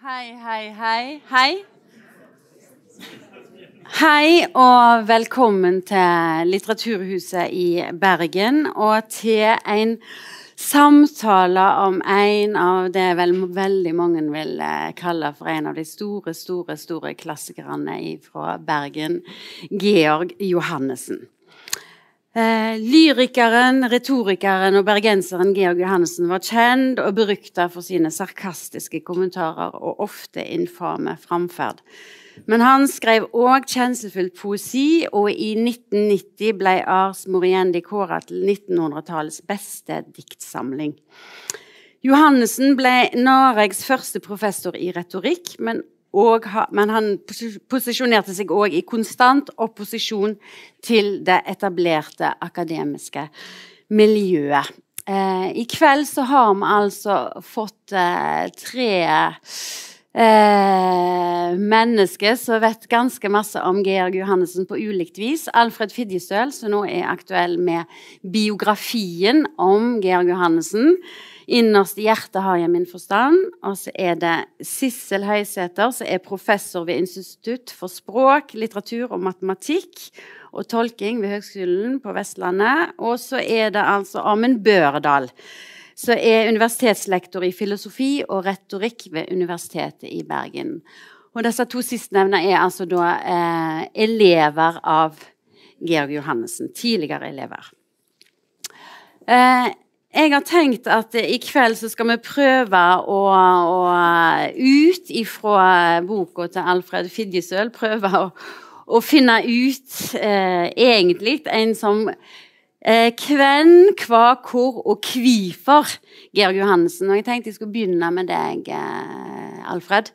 Hei, hei, hei. Hei. Hei og velkommen til Litteraturhuset i Bergen og til en samtale om en av det vel veldig mange vil eh, kalle for en av de store, store, store klassikerne fra Bergen, Georg Johannessen. Eh, lyrikeren, retorikeren og bergenseren Georg Johannessen var kjent og berykta for sine sarkastiske kommentarer og ofte infame framferd. Men han skrev òg kjenslefull poesi, og i 1990 ble Ars Moriendi kåra til 1900-tallets beste diktsamling. Johannessen ble Noregs første professor i retorikk, men, ha, men han posisjonerte seg òg i konstant opposisjon til det etablerte akademiske miljøet. Eh, I kveld så har vi altså fått eh, tre eh, mennesker som vet ganske masse om Georg Johannessen på ulikt vis. Alfred Fidjesøl, som nå er aktuell med biografien om Georg Johannessen. Innerst i hjertet har jeg min forstand. Og så er det Sissel Høysæter, som er professor ved Institutt for språk, litteratur og matematikk og tolking ved Høgskolen på Vestlandet. Og så er det altså Amund Børdal som er universitetslektor i filosofi og retorikk ved Universitetet i Bergen. Og disse to sistnevnte er altså da eh, elever av Georg Johannessen. Tidligere elever. Eh, jeg har tenkt at i kveld så skal vi prøve å, å ut ifra boka til Alfred Fidjesøl prøve å, å finne ut eh, egentlig en som Eh, hvem, hva, hvor og hvorfor Georg Johannessen. Og jeg tenkte jeg skulle begynne med deg, eh, Alfred.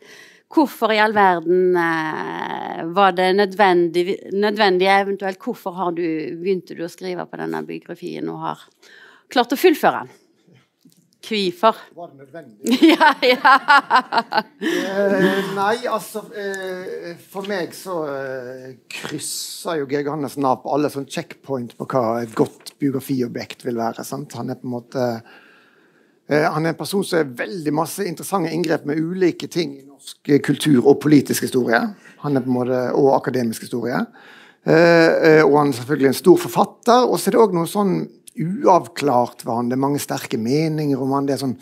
Hvorfor i all verden eh, var det nødvendig, nødvendig, eventuelt hvorfor du, begynte du å skrive på denne biografien og har klart å fullføre den? Hvorfor? Var det nødvendig? ja, ja. eh, nei, altså eh, For meg så eh, krysser jo Georg Hannessen av på alle sånne checkpoint på hva et godt biografiobjekt vil være. Sant? Han er på en måte eh, han er en person som er veldig masse interessante inngrep med ulike ting i norsk kultur og politisk historie. Han er på en måte, Og akademisk historie. Eh, eh, og han er selvfølgelig en stor forfatter. Og så er det òg noe sånn uavklart var han. Det er mange sterke meninger om han. Det er sånn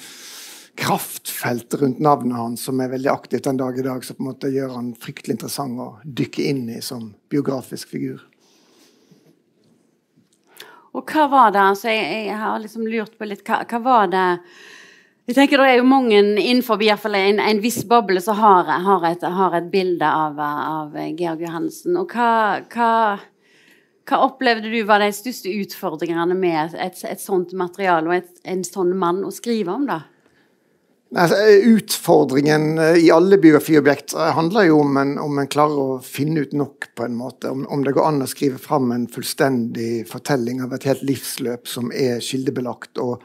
kraftfelt rundt navnet hans som er veldig aktivt den dag i dag, som på en måte gjør han fryktelig interessant å dykke inn i som biografisk figur. Og hva var det altså, jeg, jeg har liksom lurt på litt hva, hva, var det jeg tenker Det er jo mange innenfor en, en viss boble som har, har, har et bilde av, av Georg Johansen. Og hva, hva hva opplevde du var de største utfordringene med et, et sånt materiale og et, en sånn mann å skrive om? da? Altså, utfordringen eh, i alle biografiobjekt eh, handler jo om en, om en klarer å finne ut nok, på en måte. Om, om, det går an å skrive fram en fullstendig fortelling av et helt livsløp som er kildebelagt og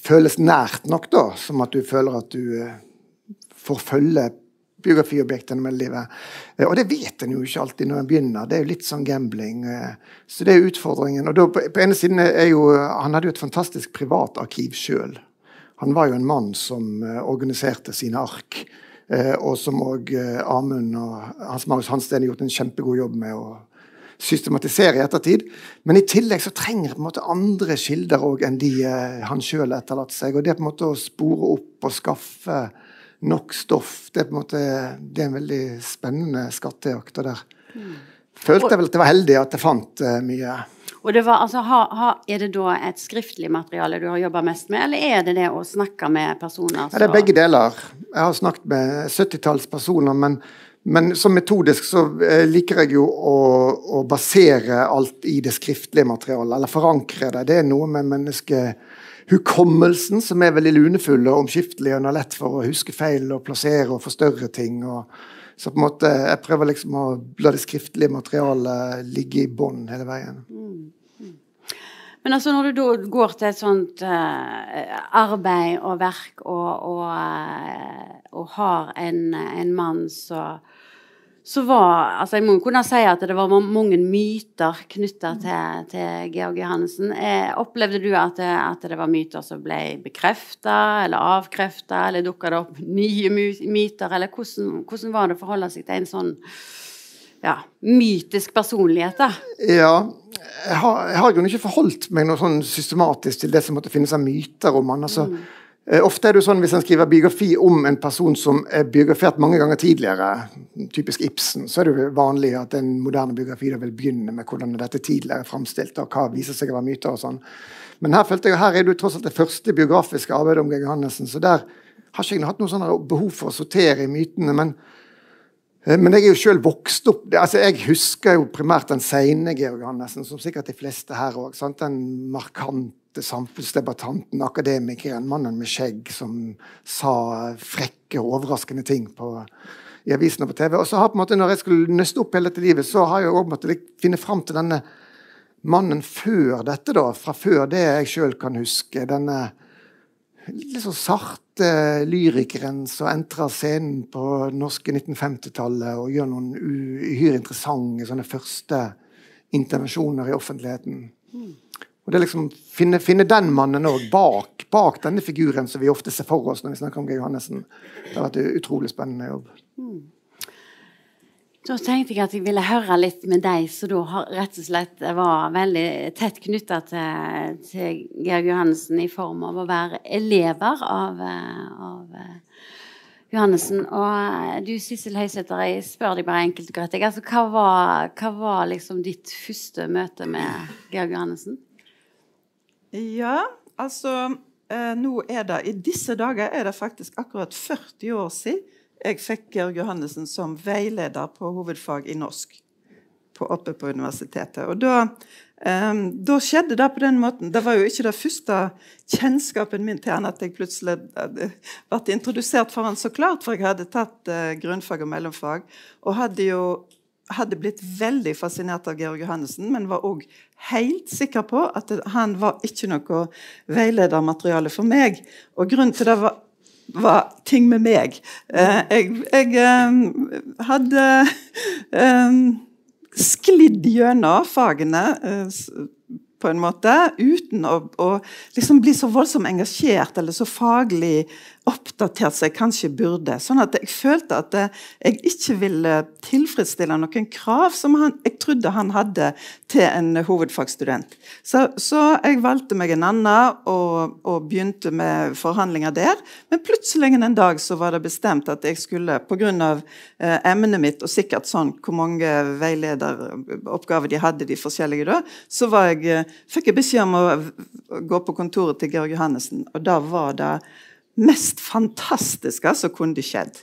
føles nært nok, da, som at du føler at du eh, får følge biografiobjektene med livet. Eh, og det vet en jo ikke alltid når en begynner. Det er jo litt sånn gambling. Eh, så det er utfordringen. Og da, på, ene siden er jo Han hadde jo et fantastisk privatarkiv sjøl. Han var jo en mann som uh, organiserte sine ark. Og som òg Amund og Hans Marius Hansten har gjort en kjempegod jobb med å systematisere i ettertid. Men i tillegg så trenger på en måte andre kilder enn de han sjøl etterlatt seg. Og det på en måte å spore opp og skaffe nok stoff. Det er på en måte det er en veldig spennende skattejakt. der mm. følte jeg vel at det var heldig at jeg fant uh, mye. Og det var, altså, ha, ha, Er det da et skriftlig materiale du har jobba mest med, eller er det det å snakke med personer? Så... Ja, det er begge deler. Jeg har snakket med 70-talls personer, men, men, som metodisk så eh, liker jeg jo å, å, basere alt i det skriftlige materialet, eller forankre det. Det er noe med mennesket hukommelsen, som er veldig lunefull og omskiftelig, og lett for å huske feil og plassere og forstørre ting. Og, så på en måte, jeg prøver liksom å la det skriftlige materialet ligge i bånn hele veien. Men altså når du da går til et sånt uh, arbeid og verk og, og, uh, og har en, en mann som så var altså Jeg må kunne si at det var mange myter knytta til, til, Georg Johannessen. Eh, opplevde du at det, at det, var myter som ble bekrefta eller avkrefta, eller dukka det opp nye myter, eller hvordan, hvordan, var det å forholde seg til en sånn ja, mytisk personlighet? da? Ja, jeg har, jeg har ikke forholdt meg noe sånn systematisk til det som måtte finnes av myter om han. altså mm ofte er det jo sånn Hvis en skriver biografi om en person som er biografert mange ganger tidligere, typisk Ibsen, så er det jo vanlig at en moderne biografi vil begynne med hvordan dette tidligere er framstilt, og hva viser seg å være myter og sånn. Men her følte jeg, her er det jo tross alt det første biografiske arbeidet om Geir Johannessen, så der har ikke jeg hatt noe sånn behov for å sortere i mytene. men eh, men jeg er jo sjøl vokst opp altså Jeg husker jo primært den seine Georg Johannessen, som sikkert de fleste her òg. Den markante samfunnsdebattanten, akademikeren, mannen med skjegg som sa frekke og overraskende ting på, i avisene på TV. Og så har på en måte, når jeg skulle nøste opp hele dette livet, så har jeg òg måttet finne fram til denne mannen før dette, da. Fra før det jeg sjøl kan huske. Denne litt så sarte lyrikeren som entrer scenen på norske 1950-tallet og gjør noen uhyre interessante sånne første intervensjoner i offentligheten. Mm. Og det liksom finne, finne den mannen òg bak, bak, denne figuren som vi ofte ser for oss når vi snakker om Geir Johannessen. Det har vært en utrolig spennende jobb. Mm. Da tenkte jeg at jeg ville høre litt med deg som da rett og slett var veldig tett knytta til, til Georg Johannessen i form av å være elever av, av Johannessen. Og du Sissel Høysæter, jeg spør deg bare enkelt og greit. Altså, hva var, hva var liksom ditt første møte med Georg Johannessen? Ja, altså eh, nå er det, I disse dager er det faktisk akkurat 40 år siden jeg fikk Georg Johannessen som veileder på hovedfag i norsk på, oppe på universitetet. Og da, eh, da, skjedde det på den måten. Det var jo ikke det første kjennskapen min til han at jeg plutselig ble introdusert for han så klart, for jeg hadde tatt eh, grunnfag og mellomfag. Og hadde jo hadde blitt veldig fascinert av Georg Johannessen, men var òg helt sikker på at han var ikke noe veiledermateriale for meg. Og grunnen til det var, var ting med meg. Eh, jeg, jeg eh, hadde eh, sklidd gjennom fagene på en måte, uten å, å liksom bli så voldsomt engasjert eller så faglig oppdatert som jeg kanskje burde. Sånn at jeg følte at jeg ikke ville tilfredsstille noen krav som han, jeg trodde han hadde til en hovedfagsstudent. Så, så jeg valgte meg en annen og, og, begynte med forhandlinger der. Men plutselig en dag så var det bestemt at jeg skulle, pga. Eh, emnet mitt og sikkert sånn hvor mange veilederoppgaver de hadde, de forskjellige da, så jeg, eh, fikk jeg beskjed om å gå på kontoret til Georg Johannessen. Og da var det mest fantastiske som kunne skjedd.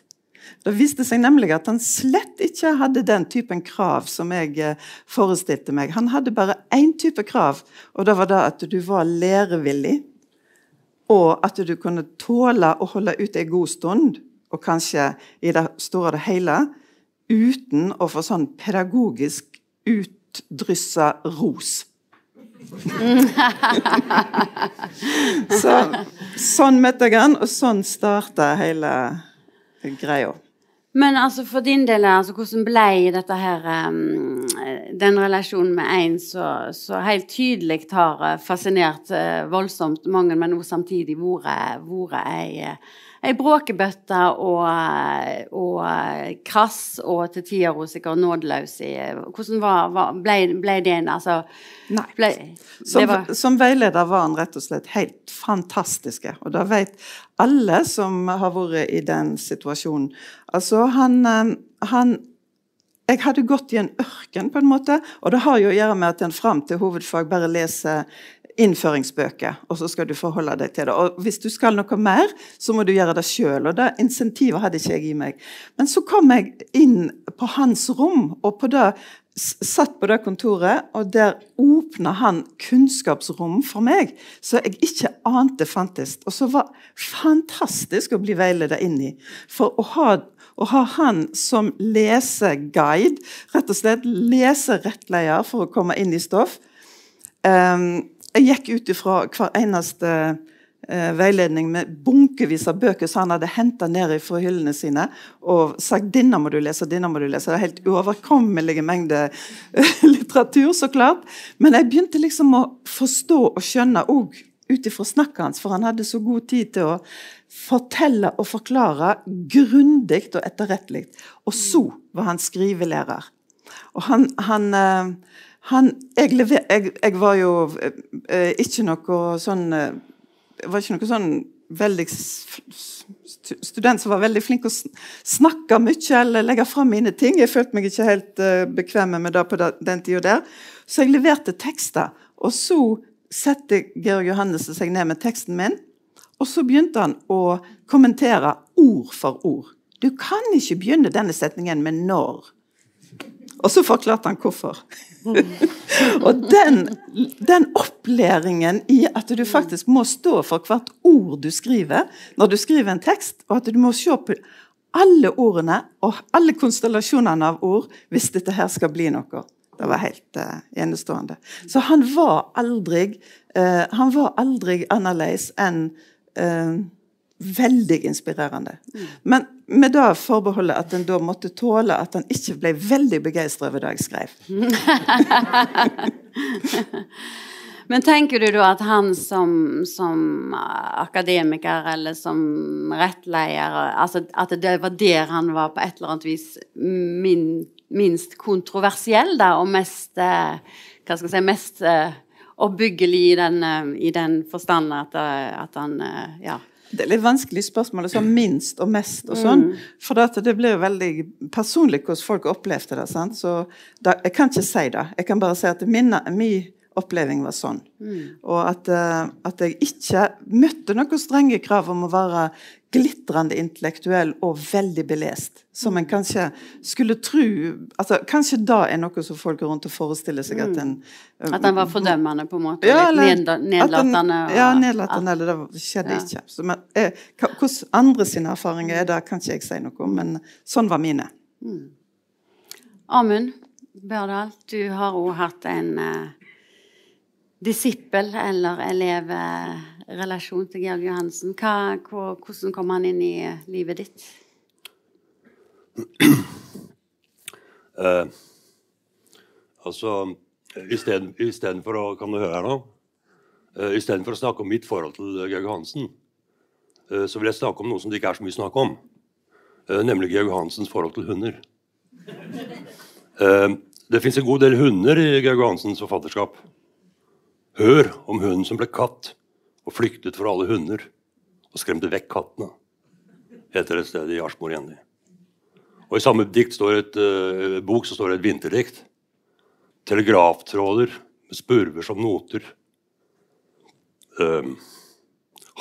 Det viste seg nemlig at han slett ikke hadde den typen krav som jeg eh, forestilte meg. Han hadde bare én type krav, og det var det at du var lærevillig. Og at du kunne tåle å holde ut en god stund, og kanskje i det store og hele, uten å få sånn pedagogisk utdryssa ros. Så, sånn møtte jeg han, og sånn starta hele greia. Men altså for din del, altså, hvordan ble dette her um, Den relasjonen med en som helt tydelig har fascinert uh, voldsomt mange, men også samtidig vært ei ei bråkebøtte og, og, krass og til tider sikkert nådeløs i Hvordan var, var, ble, ble, det en altså, Nei. Ble, som, var, som, veileder var han rett og slett helt fantastiske. Og det vet alle som har vært i den situasjonen. Altså, han, eh, han jeg hadde gått i en ørken, på en måte, og det har jo å gjøre med at en fram til hovedfag bare leser innføringsbøker, og så skal du forholde deg til det. Og Hvis du skal noe mer, så må du gjøre det sjøl. Og det insentivet hadde ikke jeg i meg. Men så kom jeg inn på hans rom, og på det, satt på det kontoret, og der åpna han kunnskapsrom for meg så jeg ikke ante fantes. Og så var fantastisk å bli veiledet inn i. For å ha å ha han som leseguide, rett og slett leserettleder for å komme inn i stoff. Um, jeg gikk ut ifra hver eneste veiledning med bunkevis av bøker som han hadde henta ned fra hyllene sine og sagt 'denne må du lese', 'denne må du lese'. Det er helt uoverkommelige mengder litteratur, så klart. Men jeg begynte liksom å forstå og skjønne òg ut ifra snakket hans, for han hadde så god tid til å fortelle og forklare grundig og etterrettelig. Og så var han skrivelærer. Og han, han, eh, han jeg, jeg, jeg, var jo eh, ikke noe sånn eh, var ikke noe sånn veldig student som var veldig flink å snakke mye eller legge fram mine ting. Jeg følte meg ikke helt bekvem med det på den tida der. Så jeg leverte tekster. Og så sette Georg Johannessen seg ned med teksten min, og så begynte han å kommentere ord for ord. Du kan ikke begynne denne setningen med 'når'. Og så forklarte han hvorfor. og den, den, opplæringen i at du faktisk må stå for hvert ord du skriver når du skriver en tekst, og at du må se på alle ordene og alle konstellasjonene av ord hvis dette her skal bli noe. Det var helt uh, enestående. Så han var aldri, uh, han var aldri annerledes enn uh, veldig inspirerende. Mm. Men med det forbeholdet at en da måtte tåle at han ikke ble veldig begeistra over det jeg skrev. Men tenker du da at han som, som akademiker eller som rettleder altså At det var der han var på et eller annet vis min minst kontroversiell, da, og mest eh, Hva skal jeg si Mest eh, oppbyggelig i den, eh, i den forstand at, at han Ja. Det er litt vanskelig spørsmål, sånn minst og mest og sånn. Mm. For det blir jo veldig personlig hvordan folk opplevde det. Sant? Så da, jeg kan ikke si det. Jeg kan bare si at min, min oppleving var sånn. Mm. Og at, at, jeg ikke møtte noen strenge krav om å være glitrende intellektuell og veldig belest. Som en kanskje skulle tro altså, Kanskje da er noe som folk går rundt og forestiller seg at mm. en At den var fordømmende, på en måte? Ja, eller, nedlatende? Og, ja, nedlatende. Eller det skjedde ja. ikke. Så, men, eh, hvordan andre sine erfaringer er, det kan ikke jeg si noe om, men sånn var mine. Mm. Amund Børdal, du har òg hatt en uh, disippel eller elev relasjon til Georg Johansen. Hva, hvordan kom han inn i livet ditt? Eh, altså Istedenfor å Kan du høre her nå? Istedenfor å snakke om mitt forhold til Georg Johansen, eh, så vil jeg snakke om noe som det ikke er så mye snakk om. Eh, nemlig Georg Johansens forhold til hunder. det fins en god del hunder i Georg Johansens forfatterskap. Hør om hunden som ble katt og flyktet for alle hunder og skremte vekk kattene, heter et sted i Arsmor Jenny. Og I samme dikt står et, uh, bok så står det et vinterdikt. Telegraftråder med spurver som noter. Um,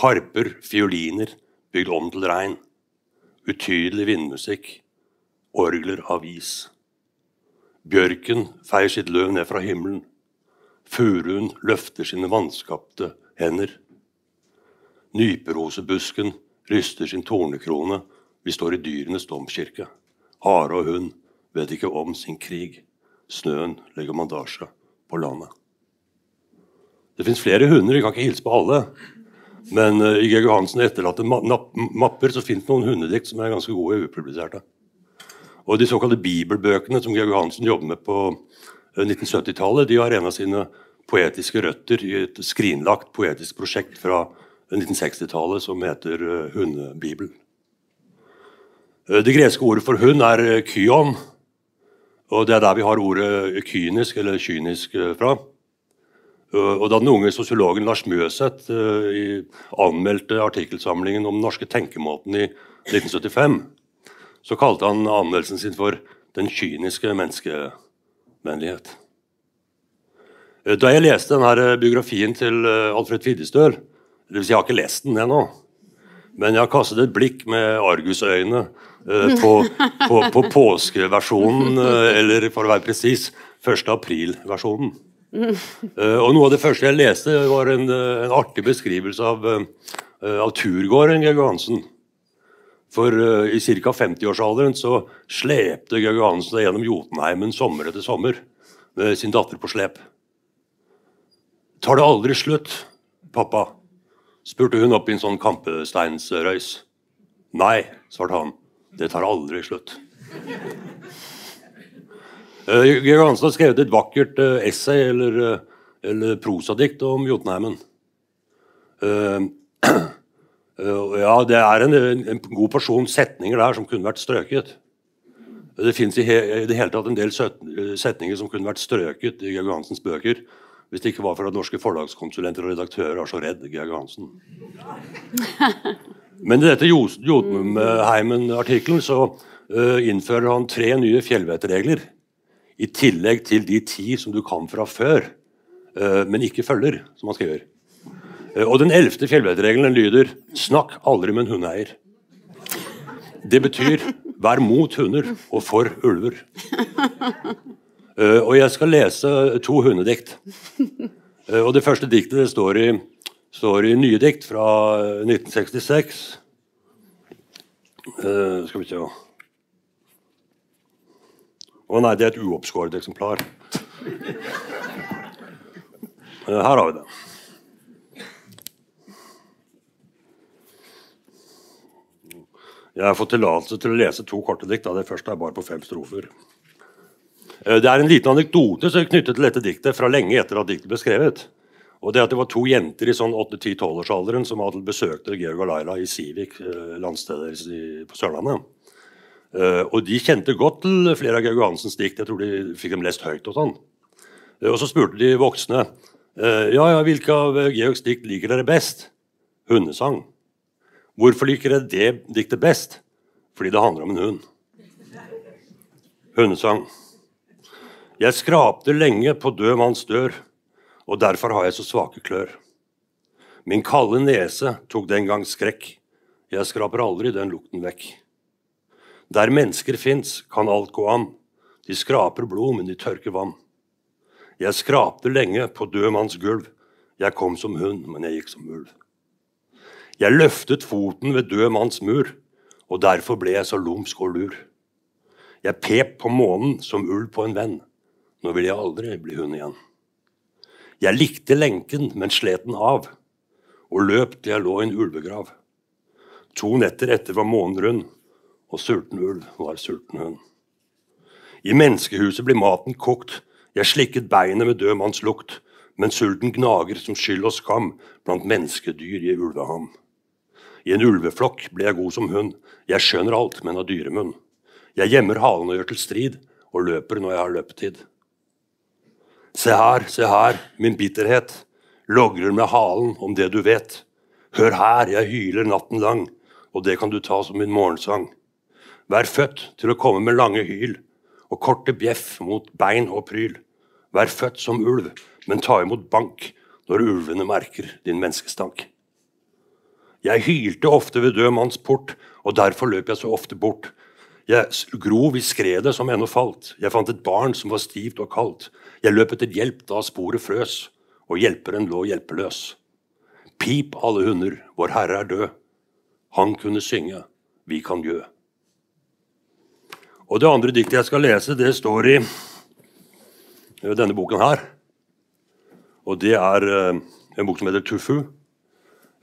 harper, fioliner bygd om til regn. Utydelig vindmusikk. Orgler av is. Bjørken feier sitt løv ned fra himmelen. Furuen løfter sine vanskapte hender. Nyperosebusken ryster sin tornekrone. Vi står i dyrenes domkirke. Hare og hund vet ikke om sin krig. Snøen legger mandasje på landet. Det fins flere hunder, vi kan ikke hilse på alle. Men uh, i Georg Johansen etterlatte ma mapper så fins det noen hundedikt som er ganske gode upubliserte. Og De såkalte bibelbøkene som Georg Johansen jobber med på 1970-tallet, eh, de har en av sine poetiske røtter i et skrinlagt poetisk prosjekt fra 1960-tallet som heter Hundebibelen. hundebibel. Uh, det greske ordet for hund er uh, kyon. Og det er der vi har ordet kynisk eller kynisk fra. Og Da den unge sosiologen Lars Mjøseth anmeldte artikkelsamlingen om den norske tenkemåten i 1975, så kalte han anmeldelsen sin for 'Den kyniske menneskevennlighet'. Da jeg leste denne biografien til Alfred Fiddestøl, det vil si, jeg har ikke lest den ennå. Men jeg har kastet et blikk med argusøyne eh, på, på, på påskeversjonen, eh, eller for å være presis, 1. april-versjonen. Eh, og noe av det første jeg leste, var en, en artig beskrivelse av, eh, av turgåeren Georg Johansen. For i ca. 50-årsalderen så slepte Georg Johansen seg gjennom Jotunheimen sommer etter sommer med sin datter på slep. Tar det aldri slutt, pappa? Spurte hun opp i en sånn kampesteinsrøys. Nei, svarte han. Det tar aldri slutt. Uh, Georg Hansen har skrevet et vakkert uh, essay eller, uh, eller prosadikt om Jotunheimen. Ja, det er en, en, god porsjon setninger der som kunne vært strøket. Det fins i, he, i, det hele tatt en del setninger som kunne vært strøket i Georg Hansens bøker. Hvis det ikke var for at norske forlagskonsulenter og redaktører er så redd Georg Hansen. Men i dette Jotunheimen-artikkelen så uh, innfører han tre nye fjellvettregler. I tillegg til de ti som du kan fra før, uh, men ikke følger, som han skriver. Uh, og den ellevte fjellvettregelen lyder 'snakk aldri med en hundeeier'. Det betyr 'vær mot hunder og for ulver'. Uh, og jeg skal lese to hundedikt. Uh, og det første diktet det står i, står i nye dikt fra 1966. Uh, eh, skal vi se Å nei, det er et uoppskåret eksemplar. her har vi det. Jeg har fått tillatelse til å lese to korte dikt. Det første er bare på fem strofer. Eh, det er en liten anekdote som er knyttet til dette diktet fra lenge etter at diktet ble skrevet. Og Det at det var to jenter i sånn 8-10-12-årsalderen som hadde besøkte Georg og Laila i Sivik, landsteder på Sørlandet. Eh, og De kjente godt til flere av Georg Hansens dikt. Jeg tror de fikk dem lest høyt. Og sånn. Og så spurte de voksne ja, ja, hvilke av Georgs dikt liker dere best. Hundesang. Hvorfor liker dere det diktet best? Fordi det handler om en hund. Hundesang. Jeg skrapte lenge på død manns dør, og derfor har jeg så svake klør. Min kalde nese tok den gang skrekk, jeg skraper aldri den lukten vekk. Der mennesker fins, kan alt gå an, de skraper blod, men de tørker vann. Jeg skrapte lenge på død manns gulv, jeg kom som hund, men jeg gikk som ulv. Jeg løftet foten ved død manns mur, og derfor ble jeg så lumsk og lur. Jeg pep på månen som ulv på en venn. Nå vil jeg aldri bli hund igjen. Jeg likte lenken, men slet den av, og løp til jeg lå i en ulvegrav. To netter etter var månen rund, og sulten ulv var sulten hund. I menneskehuset blir maten kokt, jeg slikket beinet med død manns lukt, men sulten gnager som skyld og skam blant menneskedyr i ulveham. I en ulveflokk ble jeg god som hund, jeg skjønner alt, men har dyremunn. Jeg gjemmer halen og gjør til strid, og løper når jeg har løpetid. Se her, se her, min bitterhet, logrer med halen om det du vet. Hør her, jeg hyler natten lang, og det kan du ta som min morgensang. Vær født til å komme med lange hyl og korte bjeff mot bein og pryl. Vær født som ulv, men ta imot bank når ulvene merker din menneskestank. Jeg hylte ofte ved død manns port, og derfor løp jeg så ofte bort. Jeg grov i skredet som ennå falt. Jeg fant et barn som var stivt og kaldt. Jeg løp etter hjelp da sporet frøs, og hjelperen lå hjelpeløs. Pip, alle hunder, vår Herre er død. Han kunne synge, vi kan gjø. Og Det andre diktet jeg skal lese, det står i denne boken her. Og Det er eh, en bok som heter Tufu.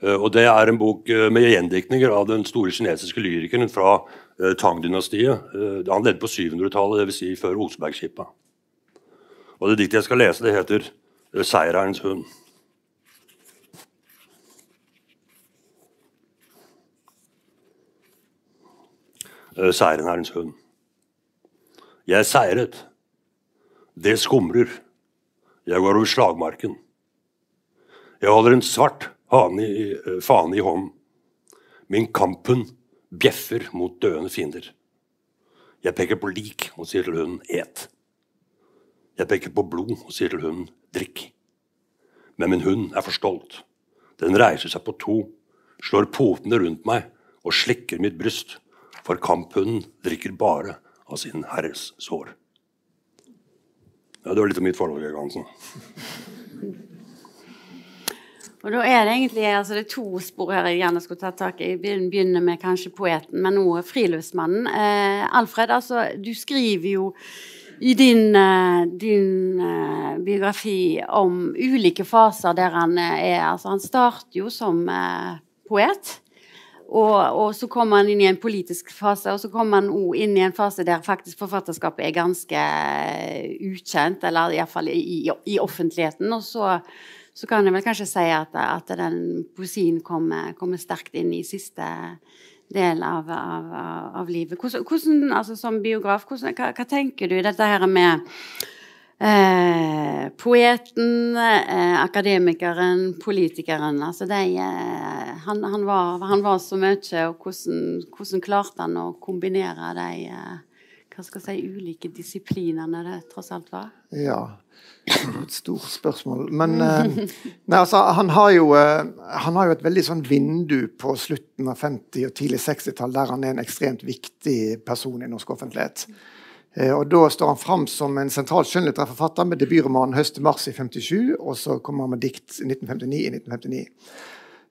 Eh, og Det er en bok eh, med gjendiktninger av den store kinesiske lyrikeren fra Tang-dynastiet. Han levde på 700-tallet, dvs. Si før Osebergskipet. Og Det diktet jeg skal lese, det heter 'Seierens hund'. Eh, Seierens hund. Jeg seiret. Det skumrer. Jeg går over slagmarken. Jeg holder en svart fane i, eh, fane i hånden. Min kamphund bjeffer mot døende fiender. Jeg peker på lik og sier til hunden 'et'. Jeg peker på blod og sier til hunden 'drikk'. Men min hund er for stolt. Den reiser seg på to, slår potene rundt meg og slikker mitt bryst, for kamphunden drikker bare av sin herres sår. Ja, Det var litt om mitt forhold, Georg Hansen. Og da er Det egentlig altså det er to spor her jeg gjerne skulle tatt tak i. Begynner med kanskje poeten, men nå friluftsmannen. Eh, Alfred, altså, du skriver jo i din, eh, din uh, biografi om ulike faser der han er. Altså, han starter jo som uh, poet. Og, og, så kommer han inn i en politisk fase, og så kommer han òg inn i en fase der faktisk forfatterskapet er ganske ukjent, eller iallfall i, i, i offentligheten. Og så, så, kan jeg vel kanskje si at, at den poesien kommer, kommer sterkt inn i siste del av, av, av livet. Hvordan, hvordan, altså Som biograf, hvordan, hva, hva, tenker du i dette her med eh, poeten, eh, akademikeren, politikeren altså de, eh, han, han, var, han, var, så mye, og hvordan, hvordan klarte han å kombinere de eh, hva skal jeg si, ulike disiplinene det tross alt var? Ja, et stort spørsmål. Men eh, nei, altså, han, har jo, eh, han har jo et veldig sånn vindu på slutten av 50- og tidlig 60-tall der han er en ekstremt viktig person i norsk offentlighet. Eh, og Da står han fram som en sentral skjønnlitterær med debutromanen 'Høst til mars' i 57, og så kommer han med dikt i 1959 i 1959.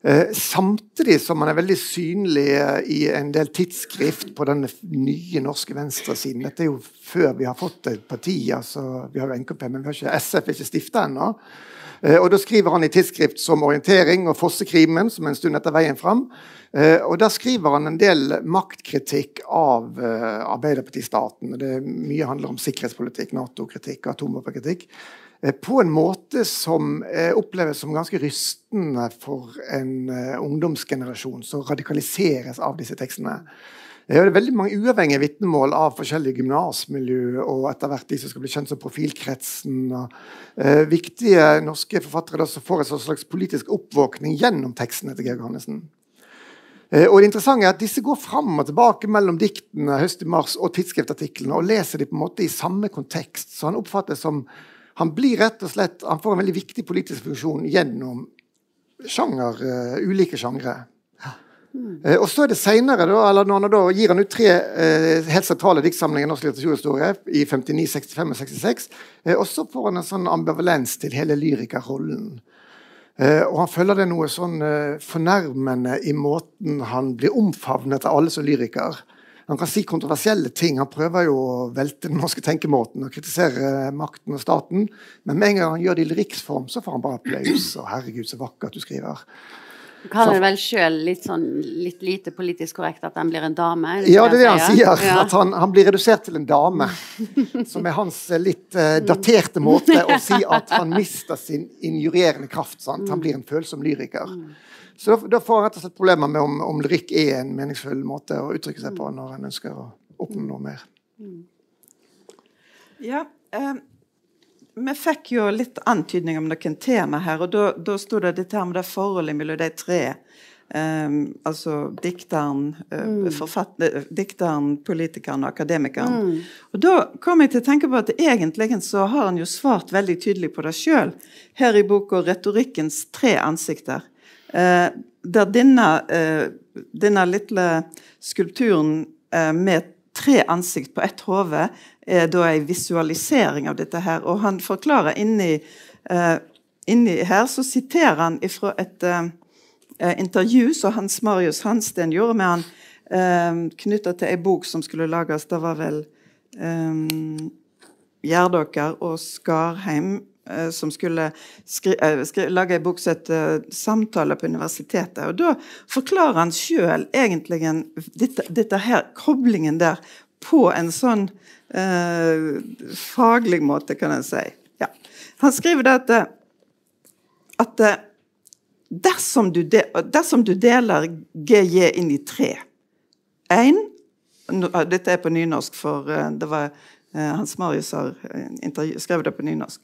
Eh, samtidig som han er veldig synlig eh, i en del tidsskrift på den nye norske venstresiden. Dette er jo før vi har fått et parti. altså Vi har jo NKP, men vi har ikke SF er ikke stifta ennå. Eh, og Da skriver han i tidsskrift som Orientering og Fossekrimen, som er en stund etter veien fram. Og Der skriver han en del maktkritikk av Arbeiderpartistaten. Det Mye handler om sikkerhetspolitikk, Nato-kritikk, atomvåpenkritikk. Eh, på en måte som eh, oppleves som ganske rystende for en eh, ungdomsgenerasjon som radikaliseres av disse tekstene. Det er veldig mange uavhengige vitnemål av forskjellige gymnasmiljø og etter hvert de som skal bli kjent som Profilkretsen. Og, eh, viktige norske forfattere som får en slags politisk oppvåkning gjennom tekstene til Georg Hannessen. Eh, og det interessante er at Disse går fram og tilbake mellom diktene Høst i mars og tidsskriftartiklene og leser de på en måte i samme kontekst. Så han oppfattes som han blir rett og slett, han får en veldig viktig politisk funksjon gjennom sjanger, uh, ulike sjangre. Mm. Uh, og så er det senere, da, eller når han da gir han ut tre uh, helt sentrale diktsamlinger i norsk litteraturhistorie i 59, 65 og 66, og så får han en sånn ambivalens til hele lyrikerrollen. og han føler det noe sånn fornærmende i måten han blir omfavnet av alle som lyriker. Han kan si kontroversielle ting. Han prøver jo å velte den norske tenkemåten og kritisere makten og staten. Men med en gang han gjør det i riksform, så får han bare applaus. Og 'herregud, så vakkert du skriver'. Du kaller det vel sjøl litt, sånn, litt lite politisk korrekt at han blir en dame? Det ja, det er det han sier. Ja. At han, han, blir redusert til en dame. Som er hans litt uh, daterte måte å si at han mister sin injurerende kraft. Sant? Han blir en følsom lyriker. Så da, da, får han rett og slett problemer med om, om lyrikk er en meningsfull måte å uttrykke seg på mm. når en ønsker å oppnå noe mer. Mm. Ja, eh, vi fikk jo litt antydning om noen tema her, og da, da sto det dette her med det forholdet mellom de tre. Um, altså dikteren, uh, mm. dikteren, politikeren og akademikeren. Mm. Og Da kom jeg til å tenke på at egentlig så har han jo svart veldig tydelig på det sjøl. Her i boka 'Retorikkens tre ansikter'. Eh, der denne, eh, denne lille skulpturen eh, med tre ansikt på ett hode er da en visualisering av dette her. Og han forklarer inni, inni her, så siterer han fra et intervju som Hans Marius Hansten gjorde med han eh, knytta til ei bok som skulle lages. Det var vel eh, Gjerdåker og Skarheim som skulle eh, lage en bok som heter eh, 'Samtaler på universitetet'. Og Da forklarer han sjøl egentlig dette, dette, her, koblingen der på en sånn eh, faglig måte, kan en si. Ja. Han skriver det at, at dersom, du de, dersom du deler GJ inn i tre Én Dette er på nynorsk, for det var Hans Marius har skrevet det på nynorsk.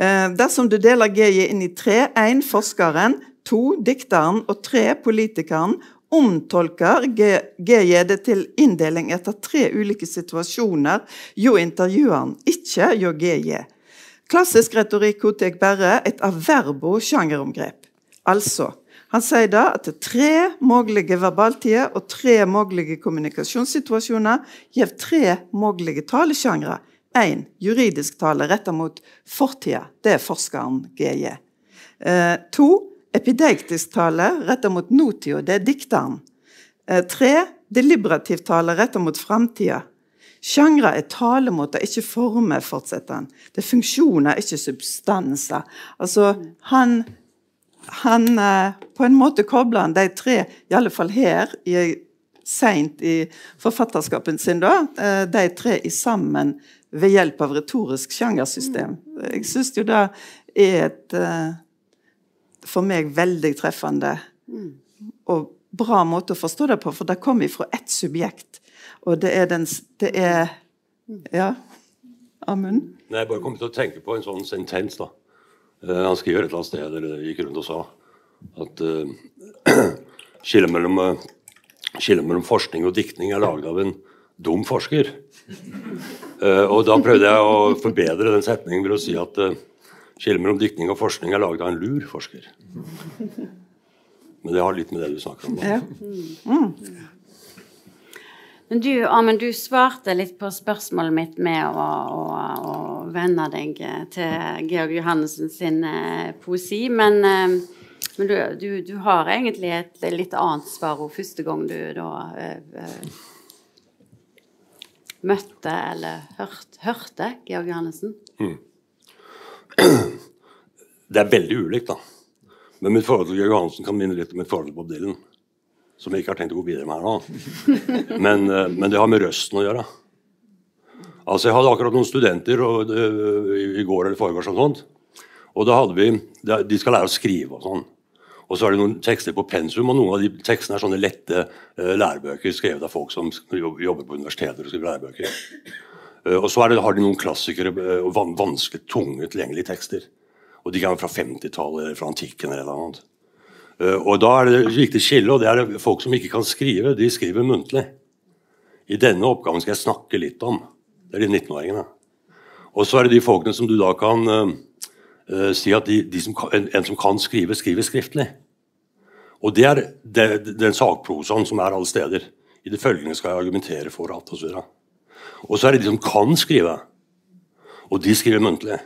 Eh, dersom du deler GJ inn i tre, én forskeren, to dikteren og tre politikeren, omtolker GJ det til inndeling etter tre ulike situasjoner jo intervjueren, ikke jo GJ. Klassisk retorikk godtar bare et averbo sjangeromgrep. Altså, han sier da at det er tre mulige verbaltider og tre mulige kommunikasjonssituasjoner gir tre mulige talesjangre. 1. Juridisk tale retta mot fortida. Det er forskeren GJ. 2. Epideiktisk Epidektisk tale retta mot notida. Det er dikteren. 3. Eh, deliberativ tale retta mot framtida. Sjangre er talemåter, ikke former, fortsetter han. Det er funksjoner, ikke substanser. Altså, han, han eh, På en måte kobler han de tre, i alle fall her, i, seint i forfatterskapen sin, da, eh, de tre i sammen ved hjelp av retorisk sjangersystem. Jeg syns jo det er et eh, for meg veldig treffende og bra måte å forstå det på, for det kommer fra ett subjekt. Og det er den Det er Ja, Amund? Nei, Jeg bare kom til å tenke på en sånn sentens. da. Uh, han skriver et eller annet sted, eller gikk rundt og sa, at uh, skillet mellom, uh, mellom, forskning og diktning er laget av en dum forsker. og da prøvde jeg å forbedre den setningen ved å si at skillet mellom diktning og forskning er laget av en lur forsker. Men det har litt med det du snakker om. Ja. Mm. Men du, Amund, du svarte litt på spørsmålet mitt med å, å, å venne deg til Georg Johannessen sin eh, poesi. Men, eh, men du, du, du, har egentlig et litt annet svar første gang du da eh møtte eller hørte, hørte Georg Johannessen? Mm. Det er veldig ulikt, da. Men mitt forhold til Georg Johannessen kan minne litt om mitt forhold til Bob Dylan. Som jeg ikke har tenkt å gå videre med her nå. Men, eh, men det har med røsten å gjøre. Altså Jeg hadde akkurat noen studenter og, i går eller foregårs og sånt. Og da hadde vi, De skal lære å skrive og sånn. Og så er det noen tekster på pensum, og noen av de tekstene er sånne lette uh, lærebøker skrevet av folk som jobber på universiteter og skriver lærebøker. Uh, og så det, har de noen klassikere og uh, vanskelig tunge, tilgjengelige tekster. Og de kan være fra 50-tallet eller fra antikken. eller noe annet. Og Da er det et viktig skille, og det er det folk som ikke kan skrive. De skriver muntlig. I denne oppgaven skal jeg snakke litt om. Det er de 19-åringene. Og så er det de folkene som du da kan uh, uh, si at de, de som en, en, som kan skrive, skriver skriftlig. Og det er det, den sakprosaen som er alle steder. I det følgende skal jeg argumentere for at osv. Og så er det de som kan skrive, og de skriver muntlig.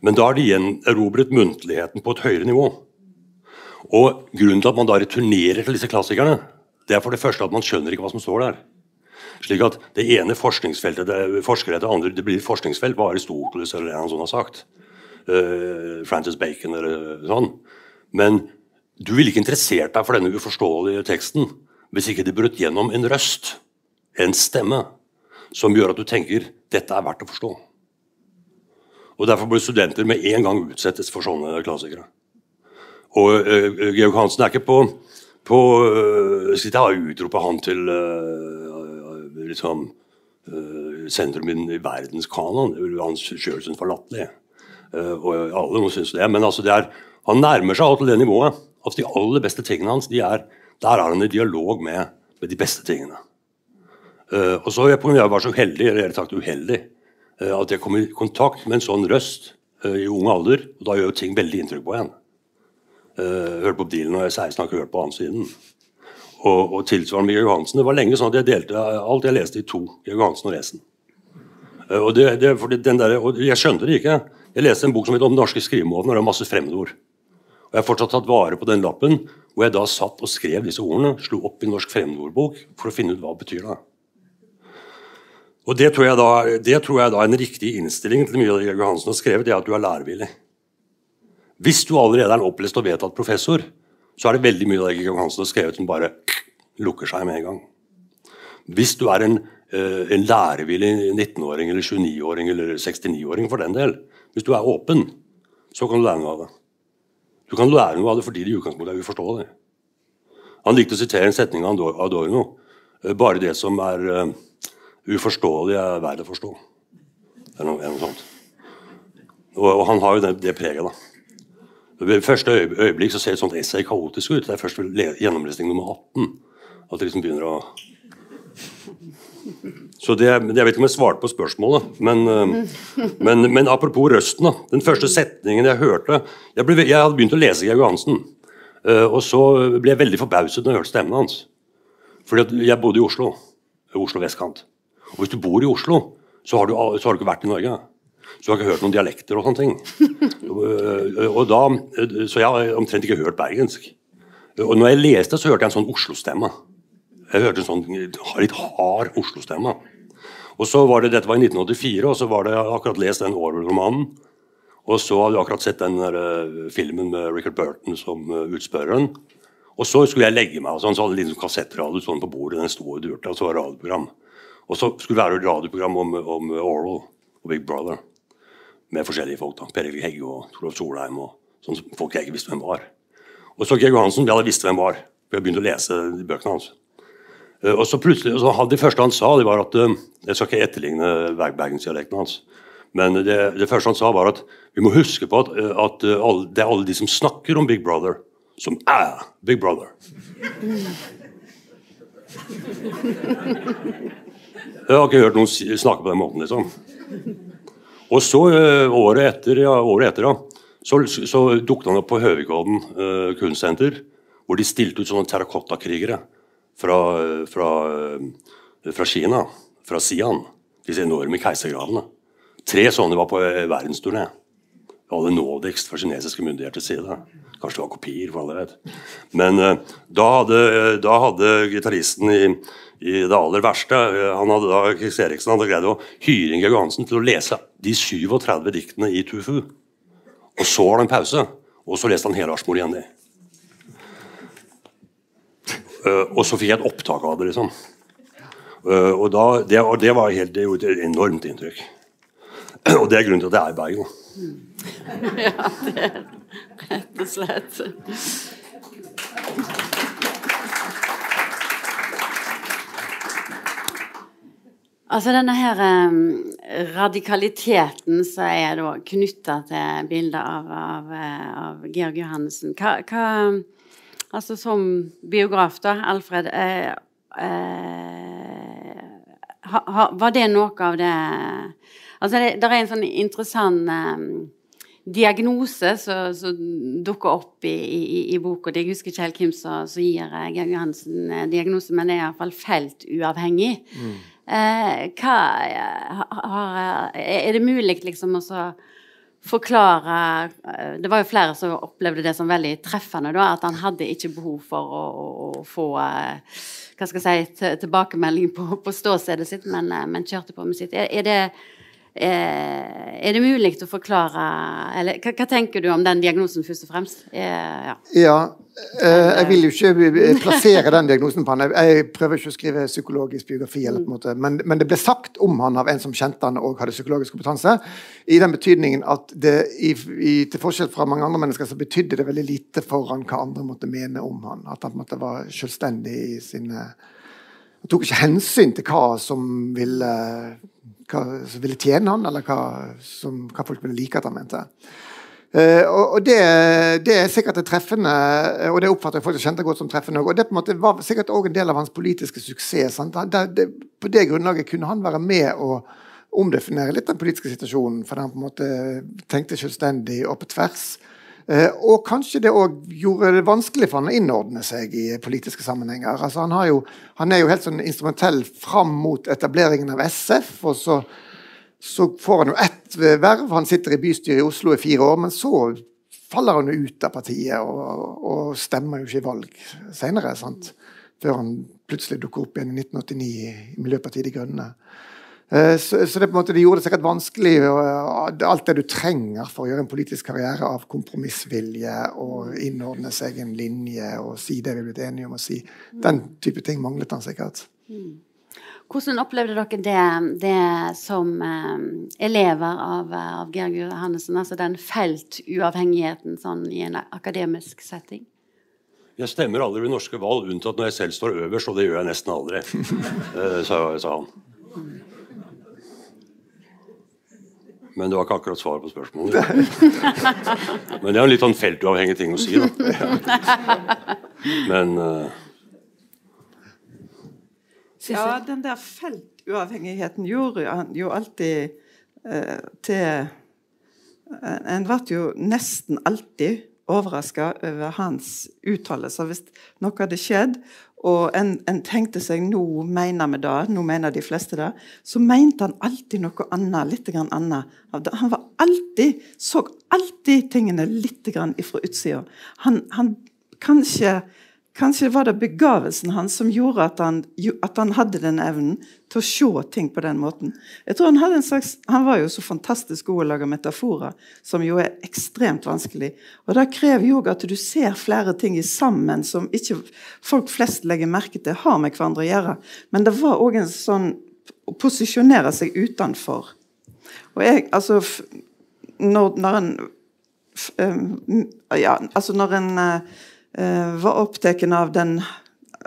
Men da har de gjenerobret muntligheten på et høyere nivå. Og Grunnen til at man da returnerer til disse klassikerne, det er for det første at man skjønner ikke hva som står der. Slik at Det ene forskningsfeltet det, forskere andre, det blir forskningsfelt hva Aristoteles eller en sånn har sagt. Uh, Francis Bacon eller sånn. Men du ville ikke interessert deg for denne uforståelige teksten hvis ikke det brøt gjennom en røst, en stemme, som gjør at du tenker dette er verdt å forstå. Og Derfor bør studenter med en gang utsettes for sånne klassikere. Og uh, Georg Hansen er ikke på, på uh, sitt utrope han til uh, liksom, uh, sentrum i verdenskanon. hans sjøl synes var. Uh, og alle må synes det. Men altså det er, han nærmer seg alt til det nivået at de aller beste tingene hans de er, der er han i dialog med, med de beste tingene. Uh, og så jeg, jeg var så heldig, eller sagt uheldig, uh, at jeg kom i kontakt med en sånn røst uh, i ung alder. og Da gjør jo ting veldig inntrykk på en. Uh, hørte på Dylan og jeg 16 har ikke hørt på han siden. Og, og tilsvarende med Georg Hansen. Det var lenge sånn at jeg delte alt jeg leste i to. Georg Hansen og Resen. Og, det, det, der, og jeg skjønte det ikke. Jeg leste en bok som het 'Om den norske skrivemåten', og det var masse fremmedord. Og Jeg har fortsatt tatt vare på den lappen, hvor jeg da satt og skrev disse ordene. Slo opp i Norsk fremmedordbok for å finne ut hva det betyr. da. Og det tror, da, det tror, jeg da, er en riktig innstilling til mye av det Georg Johansen har skrevet, det er at du er lærevillig. Hvis du allerede er en opplest og vedtatt professor, så er det veldig mye av det Georg Johansen har skrevet som bare lukker seg med en gang. Hvis du er en, en lærevillig 19-åring eller 29-åring eller 69-åring for den del, hvis du er åpen, så kan du lære noe av det. Du kan lære noe av det fordi det i utgangspunktet er uforståelig. Han likte å sitere en setning av Adorno. Eh, bare det som er eh, uforståelig er verdt å forstå. Eller noe, noe sånt. Og, og, han har jo det, det preget, da. Ved første øyeblikk så ser et sånt essay kaotisk ut. Det er først ved gjennomlesning nummer 18 at det liksom begynner å Så det, Jeg vet ikke om jeg svarte på spørsmålet, men, eh, men, men apropos røsten. da, Den første setningen jeg hørte Jeg, ble, jeg hadde begynt å lese Georg Johansen, eh, og så ble jeg veldig forbauset når jeg hørte stemmen hans. Fordi jeg bodde i Oslo. Oslo vestkant. Og hvis du bor i Oslo, så har du, så har du ikke vært i Norge. Så du har ikke hørt noen dialekter og sånne ting. Og da, så jeg har omtrent ikke hørt bergensk. Og når jeg leste, så hørte jeg en sånn Oslo-stemme. Jeg hørte en sånn litt hard Oslo-stemme. Og så var det, Dette var i 1984, og så var det jeg hadde akkurat lest den Orwell-romanen. Og så hadde jeg akkurat sett den der, uh, filmen med Richard Burton som uh, utspørreren. Og så skulle jeg legge meg, og sånn, så hadde jeg liksom kassettradio sånn på bordet. den sto og durte, og så var det radioprogram. Og så skulle det være radioprogram om, om Orwell og Big Brother. Med forskjellige folk. da, Per Erik Hegge og Torolf Solheim. og sånn folk jeg ikke visste hvem var. Og så Georg Johansen, jeg hadde visst hvem var. for Jeg begynte å lese bøkene hans. Uh, og så plutselig, så Det første han sa, det var at uh, Jeg skal ikke etterligne bergensdialekten hans. Men det, det, første han sa, var at vi må huske på at, at alle, det er alle de som snakker om Big Brother, som er Big Brother. Jeg har ikke hørt noen snakke på den måten, liksom. Og så, året etter, ja, året etter ja, så, så dukket han opp på Høvikodden uh, kunstsenter, hvor de stilte ut sånne terrakottakrigere fra, fra, fra Kina, fra Sian. Disse enorme keisergravene. Tre sånne var på verdensturné. Alle nådigst fra kinesiske myndigheters side. Kanskje det var kopier, for alle vet. Men uh, da hadde, da hadde gitaristen i, i, det aller verste han hadde da, Chris Eriksen hadde greid å hyre Inge Johansen til å lese de 37 diktene i Tufu. Og så var det en pause, og så leste han hele Arsmor igjen. Uh, og så fikk jeg et opptak av det, liksom. og, da, det, og det, var helt, det gjorde et enormt inntrykk. Og det er grunnen til at jeg er i Bergen. ja, det er rett og slett. Altså denne her um, radikaliteten som er knytta til bildet av, av, av, Georg Johannessen hva, hva, Altså som biograf, da, Alfred eh, eh, ha, ha, Var det noe av det Altså det, det er en sånn interessant eh, diagnose som dukker opp i, i, i boka. Jeg husker ikke helt hvem som gir eh, Georg Johansen eh, diagnose, men det er iallfall feltuavhengig. Mm. Eh, hva har, Er det mulig liksom å forklare eh, Det var jo flere som opplevde det som veldig treffende, da, at han hadde ikke behov for å, å, å få hva skal jeg si, tilbakemelding på, på ståstedet sitt, men, men kjørte på med sitt. Er, er det Eh, er det mulig å forklare eller hva, hva, tenker du om den diagnosen, først og fremst? Eh, ja. ja eh, jeg vil jo ikke plassere den diagnosen på han. Jeg prøver ikke å skrive psykologisk biografi, eller på en måte, men, men, det ble sagt om han av en som kjente han og hadde psykologisk kompetanse, i den betydningen at det, i, i, til forskjell fra mange andre mennesker, så betydde det veldig lite for han hva andre måtte mene om han. At han på en måte var selvstendig i sine tok ikke hensyn til hva som ville hva som ville tjene han, eller hva, som, hva folk ville like at han mente. Uh, og, det, det, er sikkert det treffende, og det oppfatter jeg folk kjente godt som treffende. Og det var sikkert også en del av hans politiske suksess. Det, det, på det grunnlaget kunne han være med å omdefinere litt den politiske situasjonen, fordi han på en måte tenkte selvstendig og på tvers. Eh, og kanskje det òg gjorde det vanskelig for han å innordne seg i politiske sammenhenger. Altså han, jo, han, er jo helt sånn instrumentell fram mot etableringen av SF. og så, så får han jo ett verv. Han sitter i bystyret i Oslo i fire år, men så faller han jo ut av partiet og, og stemmer jo ikke i valg senere. Før han plutselig dukker opp igjen i 1989 i Miljøpartiet De Grønne. Eh, så, så, det på en måte det gjorde det sikkert vanskelig alt det du trenger for å gjøre en politisk karriere av kompromissvilje og innordne seg en linje og si det vi er blitt enige om å si. Den type ting manglet han sikkert. Mm. Hvordan opplevde dere det, det som eh, elever av, av Georg Johannessen? Altså den feltuavhengigheten sånn, i en akademisk setting? Jeg stemmer aldri ved norske valg, unntatt når jeg selv står øverst, og det gjør jeg nesten aldri, eh, sa, sa han. Men det var ikke akkurat svaret på spørsmålet. Men det er en litt sånn feltuavhengig ting å si, da. Men uh... Ja, den der feltuavhengigheten gjorde han jo alltid uh, til uh, En ble jo nesten alltid overraska over hans uttalelser hvis noe hadde skjedd, og en, en, tenkte seg nå mener vi det, nå mener de fleste det, så mente han alltid noe annet. litt grann annet. Han var alltid, så alltid tingene litt grann ifra utsida. Han, han kanskje, Kanskje var det begavelsen hans som gjorde at han, at han, hadde den evnen til å se ting på den måten. Jeg tror Han hadde en slags, han var jo så fantastisk god å lage metaforer, som jo er ekstremt vanskelig. Og Det krever jo at du ser flere ting i sammen som ikke folk flest legger merke til har med hverandre å gjøre. Men det var òg en sånn å posisjonere seg utenfor. Og jeg, altså Når, når en ja, altså når en uh, var opptatt av den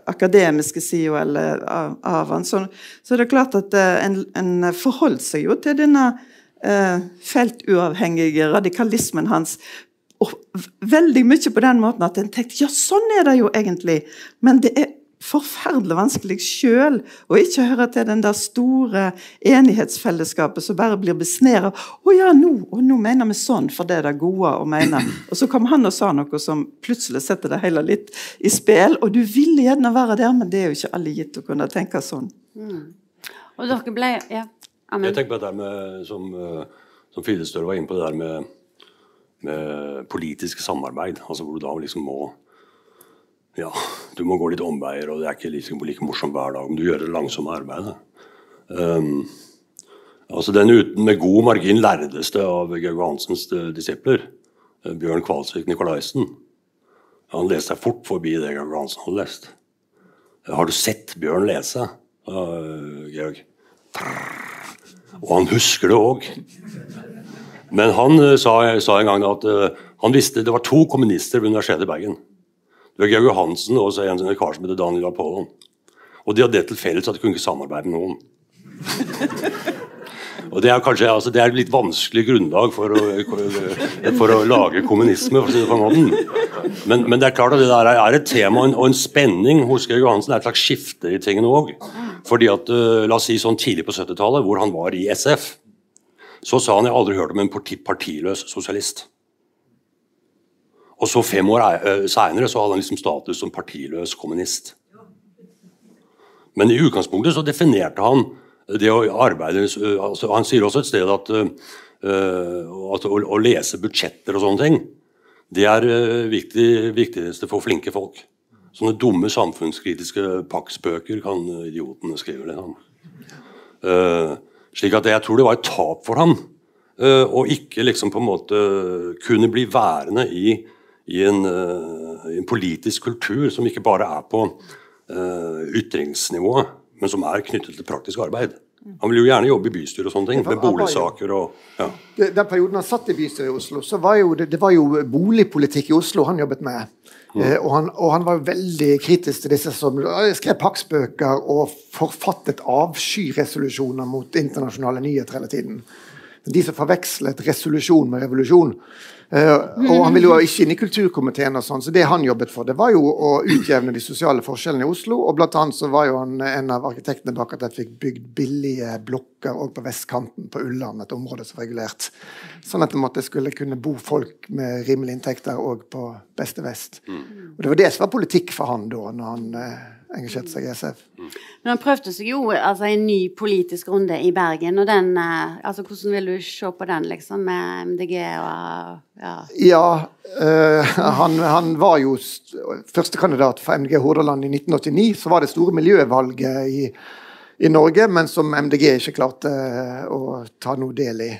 akademiske sida av, av han, så, så, er det klart at uh, en, en forholdt seg jo til denne uh, feltuavhengige radikalismen hans. Og veldig mye på den måten at en tenkte ja, sånn er det jo egentlig. Men det er forferdelig vanskelig sjøl å ikke høre til den der store enighetsfellesskapet som bare blir besnæra. 'Å ja, nå, og nå mener vi sånn, for det er det gode å mene.' Og så kom han og sa noe som plutselig setter det hele litt i spill. Og du ville gjerne være der, men det er jo ikke alle gitt å kunne tenke sånn. Mm. Og dere ble ja, amen. Jeg tenker på det med, som, eh, som Fidestøl var inne på, det der med, med politisk samarbeid. altså Hvor du da liksom må ja, du må gå litt omveier, og det er ikke like, like morsomt hver dag. Men du gjør det langsomme arbeidet. Um, altså Den uten med god margin lærdeste av Georg Hansens eh, disipler, eh, Bjørn Kvalsvik Nikolaisen. Han leste seg fort forbi det Georg Hansen hadde lest. Eh, har du sett Bjørn lese, uh, Georg? Og han husker det òg. Men han sa, sa, en gang at uh, han visste det var to kommunister ved Universitetet i Bergen. Det var Georg Johansen og så en kar som heter Daniel Apollon. Og de hadde det til felles at de kunne ikke samarbeide med noen. Og Det er kanskje altså, det er litt vanskelig grunnlag for å, for å lage kommunisme. for å si det på en måte. Men, men, det er klart at det der er et tema og en, spenning hos Georg Johansen. Det er et slags skifte i tingene òg. Uh, la oss si sånn Tidlig på 70-tallet, hvor han var i SF, så sa han jeg aldri hørt om en partiløs sosialist. Og så fem år eh, seinere hadde han liksom status som partiløs kommunist. Men i utgangspunktet så definerte han det å arbeide altså Han sier også et sted at, uh, at å, å, lese budsjetter og sånne ting, det er viktig, viktigste for flinke folk. Sånne dumme samfunnskritiske pakkspøker kan idiotene skrive. Liksom. Uh, slik at jeg tror det var et tap for ham å ikke liksom på en måte kunne bli værende i i en, uh, en, politisk kultur som ikke bare er på uh, ytringsnivået, men som er knyttet til praktisk arbeid. Han vil jo gjerne jobbe i bystyret og sånne ting, med boligsaker og ja. Den perioden han satt i bystyret i Oslo, så var jo det, det var jo boligpolitikk i Oslo han jobbet med. Mm. Eh, og, han, og, han, var jo veldig kritisk til disse som skrev pakkspøker og forfattet avskyresolusjoner mot internasjonale nyheter hele tiden. De som forvekslet resolusjon med revolusjon. Uh, og han ville jo ikke inn i kulturkomiteen, og sånn, så det han jobbet for, det var jo å utjevne de sosiale forskjellene i Oslo. Og blant annet så var jo han en av arkitektene bak at jeg fikk bygd billige blokker òg på vestkanten på Ulland, et område som var regulert. Sånn at det måtte skulle kunne bo folk med rimelige inntekter òg på beste vest. Mm. Og det var det som var politikk for han da, når han uh, engasjerte seg i SF. Men han prøvde seg jo altså, en ny politisk runde i Bergen. og den, eh, altså, Hvordan vil du se på den, liksom, med MDG og Ja, ja øh, han, han, var jo førstekandidat for MDG Hordaland i 1989. Så var det store miljøvalget i, i Norge, men som MDG ikke klarte eh, å ta noe del i.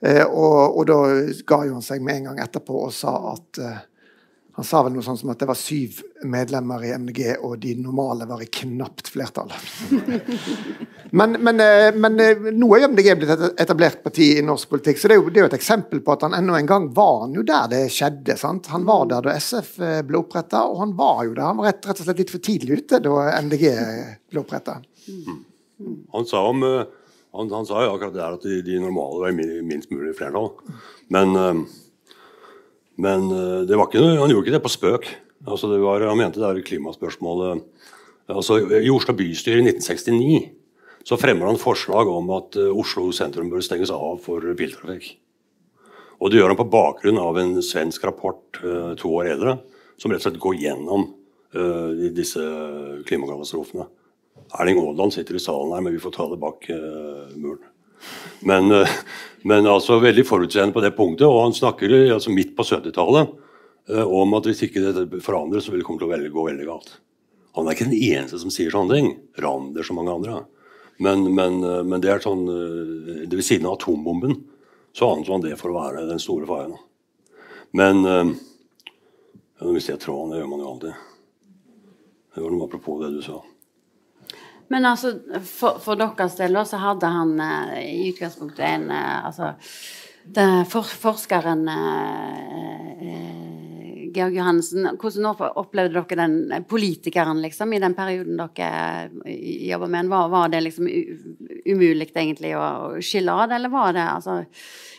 Eh, og, og, da ga jo han seg med en gang etterpå og sa at eh, han sa vel noe sånt som at det var syv medlemmer i MDG, og de normale var i knapt flertall. men, men, eh, men, eh, nå er MDG blitt et etablert parti i norsk politikk, så det er, jo, det er jo et eksempel på at han ennå en gang var han jo der det skjedde. sant? Han var der da SF eh, ble oppretta, og han var jo der. Han var rett, rett, og slett litt for tidlig ute da MDG ble oppretta. Mm. Han sa om han, han, sa jo akkurat det der at de, de normale var minst mulig flertall. Men men eh, ikke, han gjorde ikke det på spøk. Altså var, han mente det er klimaspørsmålet altså, I Oslo bystyre i 1969 så fremmer han forslag om at eh, Oslo sentrum bør stenges av for biltrafikk. Og Det gjør han på bakgrunn av en svensk rapport to år eldre, som rett og slett går gjennom disse klimakatastrofene. Erling Aaland sitter i salen her, men vi får ta det bak muren. Men, men altså veldig forutseende på det punktet. Og han snakker altså midt på 70-tallet. eh, om at hvis ikke dette forandres, så vil det komme til å gå veldig galt. Han er ikke den eneste som sier sånne ting. Rander som mange andre. Men, men, eh, men det er sånn eh, det Ved siden av atombomben så anså han det for å være den store faren. Men øh, Hvis jeg tråden, det gjør man jo alltid. Det var noe apropos det du sa. Men altså, for, for deres del så hadde han eh, i utgangspunktet en eh, altså, for, Forskeren eh, Georg Johannessen, hvordan opplevde dere den politikeren liksom, i den perioden dere jobba med Var, var det liksom umulig egentlig å, å skille det, eller var det altså,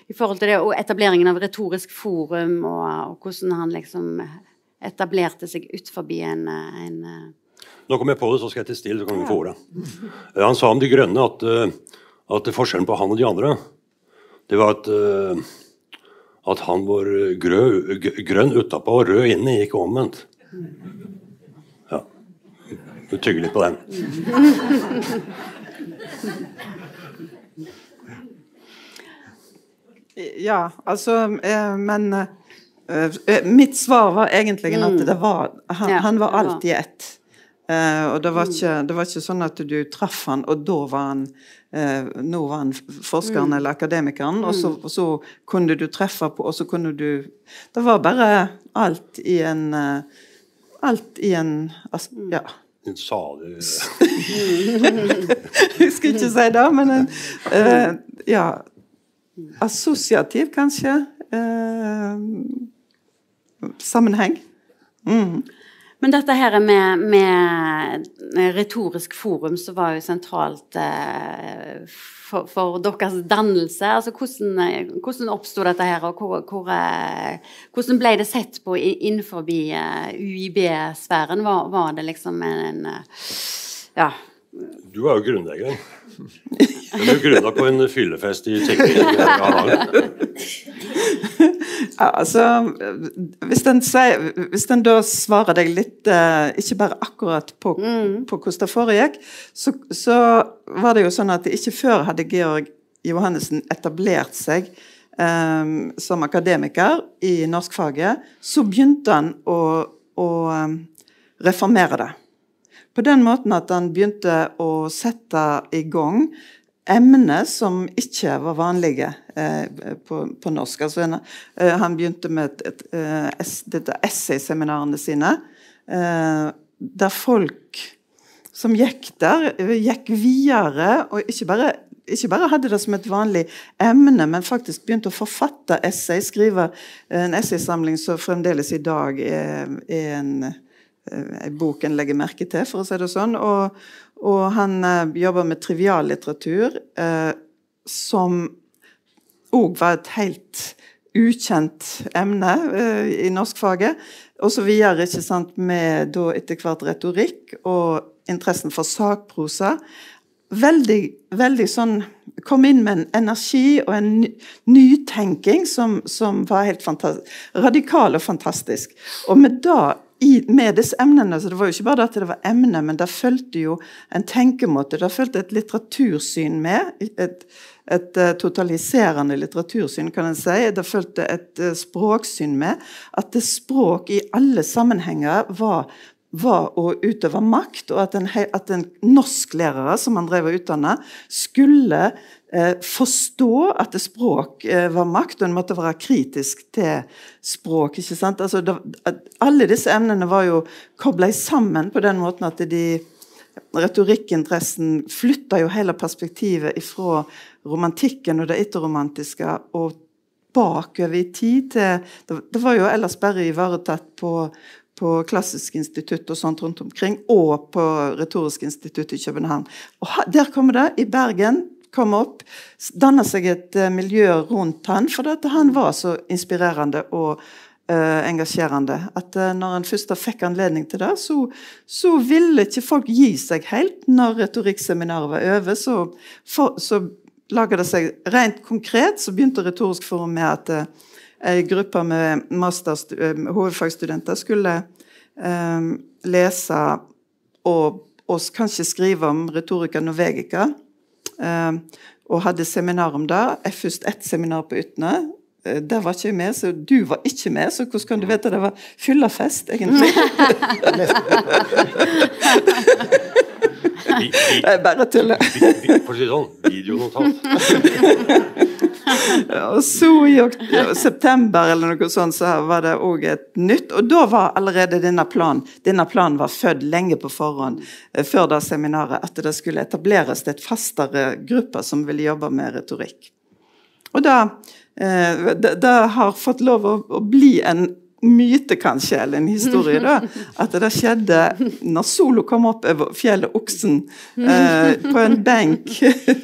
i forhold til det, og etableringen av Retorisk forum, og, og hvordan han liksom etablerte seg ut forbi en, en nå kom jeg på det, så skal jeg til stille, så kan vi få ordet. Eh, han sa om De grønne at, eh, at, forskjellen på han og de andre, det var at, eh, at han var grø, grønn utapå og rød inne, ikke omvendt. Ja. Du tygger litt på den. Ja, altså Men mitt svar var egentlig at mm. det var Han, han var alltid ett. Eh, og det var, mm. ikke, det var, ikke, sånn at du traff han, og da var han eh, Nå var han forskeren mm. eller akademikeren, og så, mm. og så, kunne du treffe på Og så kunne du Det var bare alt i en eh, Alt i en Ja. En salig Jeg skal ikke si det, men en uh, Ja. Assosiativ, kanskje. Uh, sammenheng. Mm. Men dette her med, med retorisk forum, som var jo sentralt eh, for, for, deres dannelse. Altså, hvordan, hvordan oppsto dette her, og hvor, hvor, eh, hvordan ble det sett på innenfor uh, UiB-sfæren? Var, var, det liksom en, en Ja. Du er jo grunnleggeren. Den er grunna på en fyllefest i Tsjekkia. ja, altså, hvis den, hvis den, da svarer deg litt uh, Ikke bare akkurat på, mm. på hvordan det foregikk, så, så, var det jo sånn at ikke før hadde Georg Johannessen etablert seg um, som akademiker i norskfaget. Så begynte han å, å um, reformere det. På den måten at han begynte å sette i gang emner som ikke var vanlige eh, på, på, norsk. Altså, en, eh, han begynte med et, et, et, eh, dette essayseminarene sine, eh, der folk som gikk der, gikk videre, og ikke bare, ikke bare hadde det som et vanlig emne, men faktisk begynte å forfatte essay, skrive en essaysamling som fremdeles i dag er, er en eh, bok en legger merke til, for å si det sånn. Og, og han eh, jobber med triviallitteratur, eh, som òg var et helt ukjent emne eh, i norskfaget. Og så videre, ikke sant, med da etter hvert retorikk og interessen for sakprosa. Veldig, veldig sånn Kom inn med en energi og en nytenking som, som var helt radikal og fantastisk. Og med da i, med disse emnene. så Det var jo ikke bare at det var emne, men det fulgte jo en tenkemåte. Det fulgte et litteratursyn med. Et, et uh, totaliserende litteratursyn, kan en si. Det fulgte et uh, språksyn med. At det språk i alle sammenhenger var var å utøve makt, og at en, at en norsklærere som han drev og utdanna, skulle eh, forstå at språk eh, var makt, og en måtte være kritisk til språk. ikke sant? Altså, det, alle disse emnene var jo kobla sammen på den måten at de Retorikkinteressen flytta jo hele perspektivet ifra romantikken og det etterromantiske og bakover i tid til det, det var jo ellers bare ivaretatt på på Klassisk institutt og sånt rundt omkring, og på Retorisk institutt i København. Og Der kommer det, i Bergen, kom opp, danna seg et uh, miljø rundt han, for han var så inspirerende og uh, engasjerende. At uh, når en først fikk anledning til det, så, så, ville ikke folk gi seg helt når retorikkseminaret var over. Så, for, så laga det seg rent konkret, så begynte Retorisk forum med at uh, ei gruppe med hovedfagsstudenter skulle lese og, og kanskje skrive om retorika norvegica. Ehm, og hadde seminar om det. Først ett seminar på Utne, eh, der var ikke jeg med, så du var ikke med, så hvordan kan du vite det var fyllafest, egentlig? Jeg bare tuller. vi, vi, for å si det sånn, videonotat. Og så i september eller noe sånt, så var det òg et nytt. Og da var allerede denne planen Denne planen var født lenge på forhånd, eh, før det seminaret, at det skulle etableres et fastere gruppe som ville jobbe med retorikk. Og det, eh, det, det har fått lov å, å bli en myte, kanskje, eller en historie, da. At det skjedde når sola kom opp over fjellet Oksen, eh, på en benk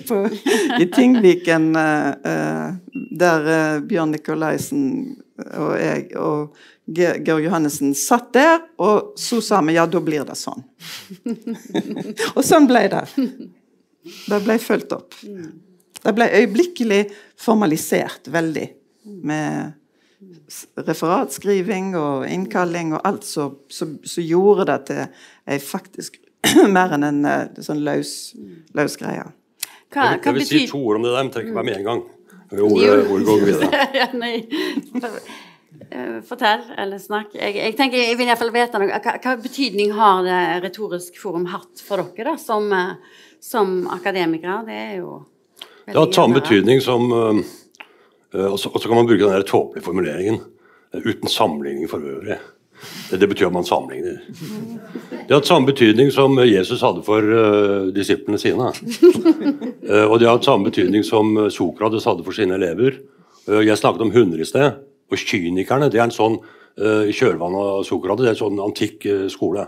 i Tingviken, eh, eh, der eh, Bjørn Nikolaisen og jeg og Georg Johannessen satt der, og så sa vi ja, da blir det sånn. og sånn ble det. Det ble fulgt opp. Det ble øyeblikkelig formalisert veldig med referatskriving og innkalling og alt som gjorde det til ei faktisk mer enn en eh, sånn løs, løs greie. Hva, Jeg hva vil si to ord om det der, men trenger ikke være med en gang. Ordet, ordet går videre. ja, nei. Eh, Fortell, eller snakk. Jeg, jeg tenker, jeg vil iallfall vite noe. Hva, hva betydning har det Retorisk forum hatt for dere da, som, eh, som akademikere? Det er jo Det har samme betydning som Så og så kan man bruke den der tåpelige formuleringen øh, 'uten sammenligning for øvrig'. Det, det betyr at man sammenligner. Det har hatt samme betydning som Jesus hadde for uh, disiplene sine. Uh, og det har hatt samme betydning som Sokrates hadde for sine elever. Uh, jeg snakket om hunder i sted. Og kynikerne det er en sånn uh, kjølvann av Sokrates, det er en sånn antikk skole.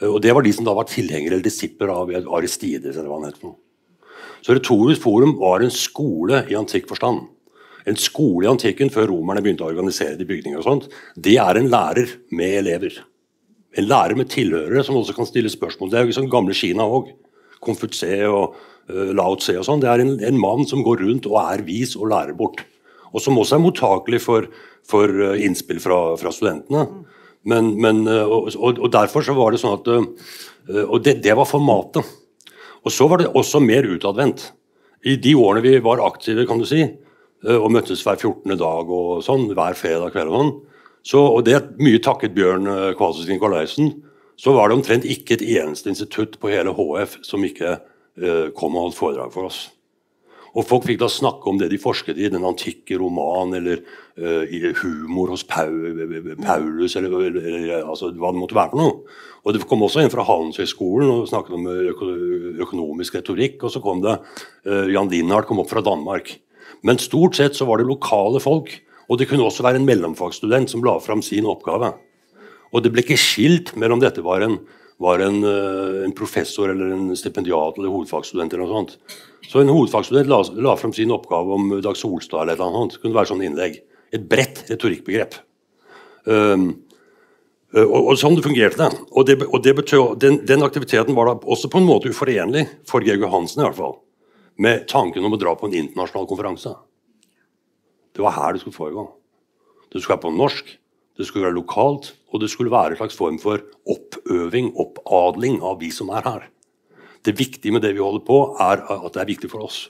Eh, og det var de som da var tilhengere eller disipler av Aristides, eller hva han het. for noe. Så Retorisk forum var en skole i antikk forstand. En skole i antikken før romerne begynte å organisere de bygninger. og sånt, Det er en lærer med elever. En lærer med tilhørere som også kan stille spørsmål. Det er jo liksom gamle Kina òg. Konfutse og uh, Lao Tse og sånn. Det er en, en mann som går rundt og er vis og lærer bort. Og som også er mottakelig for, for uh, innspill fra, fra studentene. Men, men, uh, og, og, og derfor så var det sånn at Og det, det var formatet. Og så var det også mer utadvendt. I de årene vi var aktive, kan du si, eh, og møttes hver 14. dag og sånn, hver fredag kveld og sånn, så, og det er mye takket Bjørn Kvalsøs Kvalsvik Nikolaisen, så var det omtrent ikke et eneste institutt på hele HF som ikke eh, kom og holdt foredrag for oss. Og folk fikk da snakke om det de forsket i, den antikke roman, eller eh, humor hos Paulus, eller, eller, eller altså, hva det måtte være for noe. Og Det kom også en fra Handelshøyskolen og snakket om øko økonomisk retorikk. Og så kom det eh, Jan Linnhardt kom opp fra Danmark. Men stort sett så var det lokale folk. Og det kunne også være en mellomfagsstudent som la fram sin oppgave. Og det ble ikke skilt mellom dette var en, var en, eh, en professor eller en stipendiat eller hovedfagsstudent. eller noe sånt. Så en hovedfagsstudent la, la fram sin oppgave om Dag Solstad eller noe sånt. Det kunne være sånn innlegg. Et bredt retorikkbegrep. Um, og, og sånn det fungerte. Og, det, og det betød, den, den aktiviteten var da også på en måte uforenlig, for Georg Johansen i hvert fall, med tanken om å dra på en internasjonal konferanse. Det var her det skulle foregå. Det skulle være på norsk, det skulle være lokalt, og det skulle være en slags form for oppøving, oppadling av vi som er her. Det viktige med det vi holder på, er at det er viktig for oss.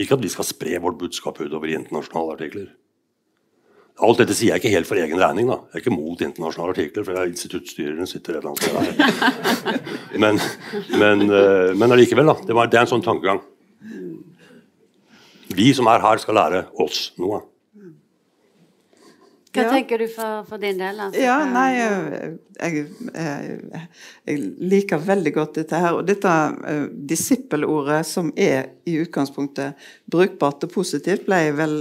Ikke at vi skal spre vårt budskap utover i internasjonale artikler. Alt dette sier jeg ikke helt for egen regning. da. Jeg er ikke mot internasjonale artikler, for jeg instituttstyreren sitter et eller annet sted der. Men, men, eh, men allikevel, da. Det, var, det er en sånn tankegang. Vi som er her, skal lære oss noe. Hva Ja. tenker du for, for din del? Altså, Ja, nei, jeg, jeg, jeg, liker veldig godt dette her. Og dette uh, disippelordet, som er i utgangspunktet brukbart og positivt, ble vel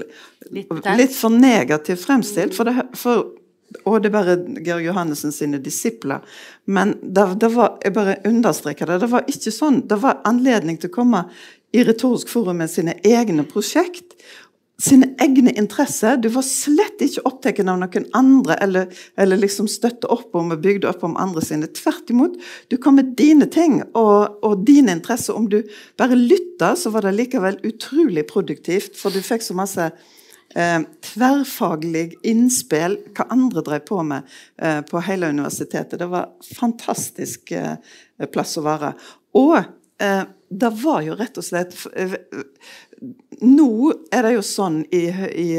Litt litt for negativt fremstilt. For det, for, og det er bare Georg Johannessen sine disipler. Men det, det var, jeg bare understreker det, det var ikke sånn. Det var anledning til å komme i Retorisk forum med sine egne prosjekt sine egne interesser. Du var slett ikke opptatt av noen andre, eller, eller liksom støtte opp om og bygde opp om andre sine. Tvert imot. Du kom med dine ting og, og dine interesser. Om du bare lytta, så var det likevel utrolig produktivt, for du fikk så masse eh, tverrfaglig innspill hva andre drev på med eh, på hele universitetet. Det var fantastisk eh, plass å være. Og det var jo rett og slett Nå er det jo sånn i, i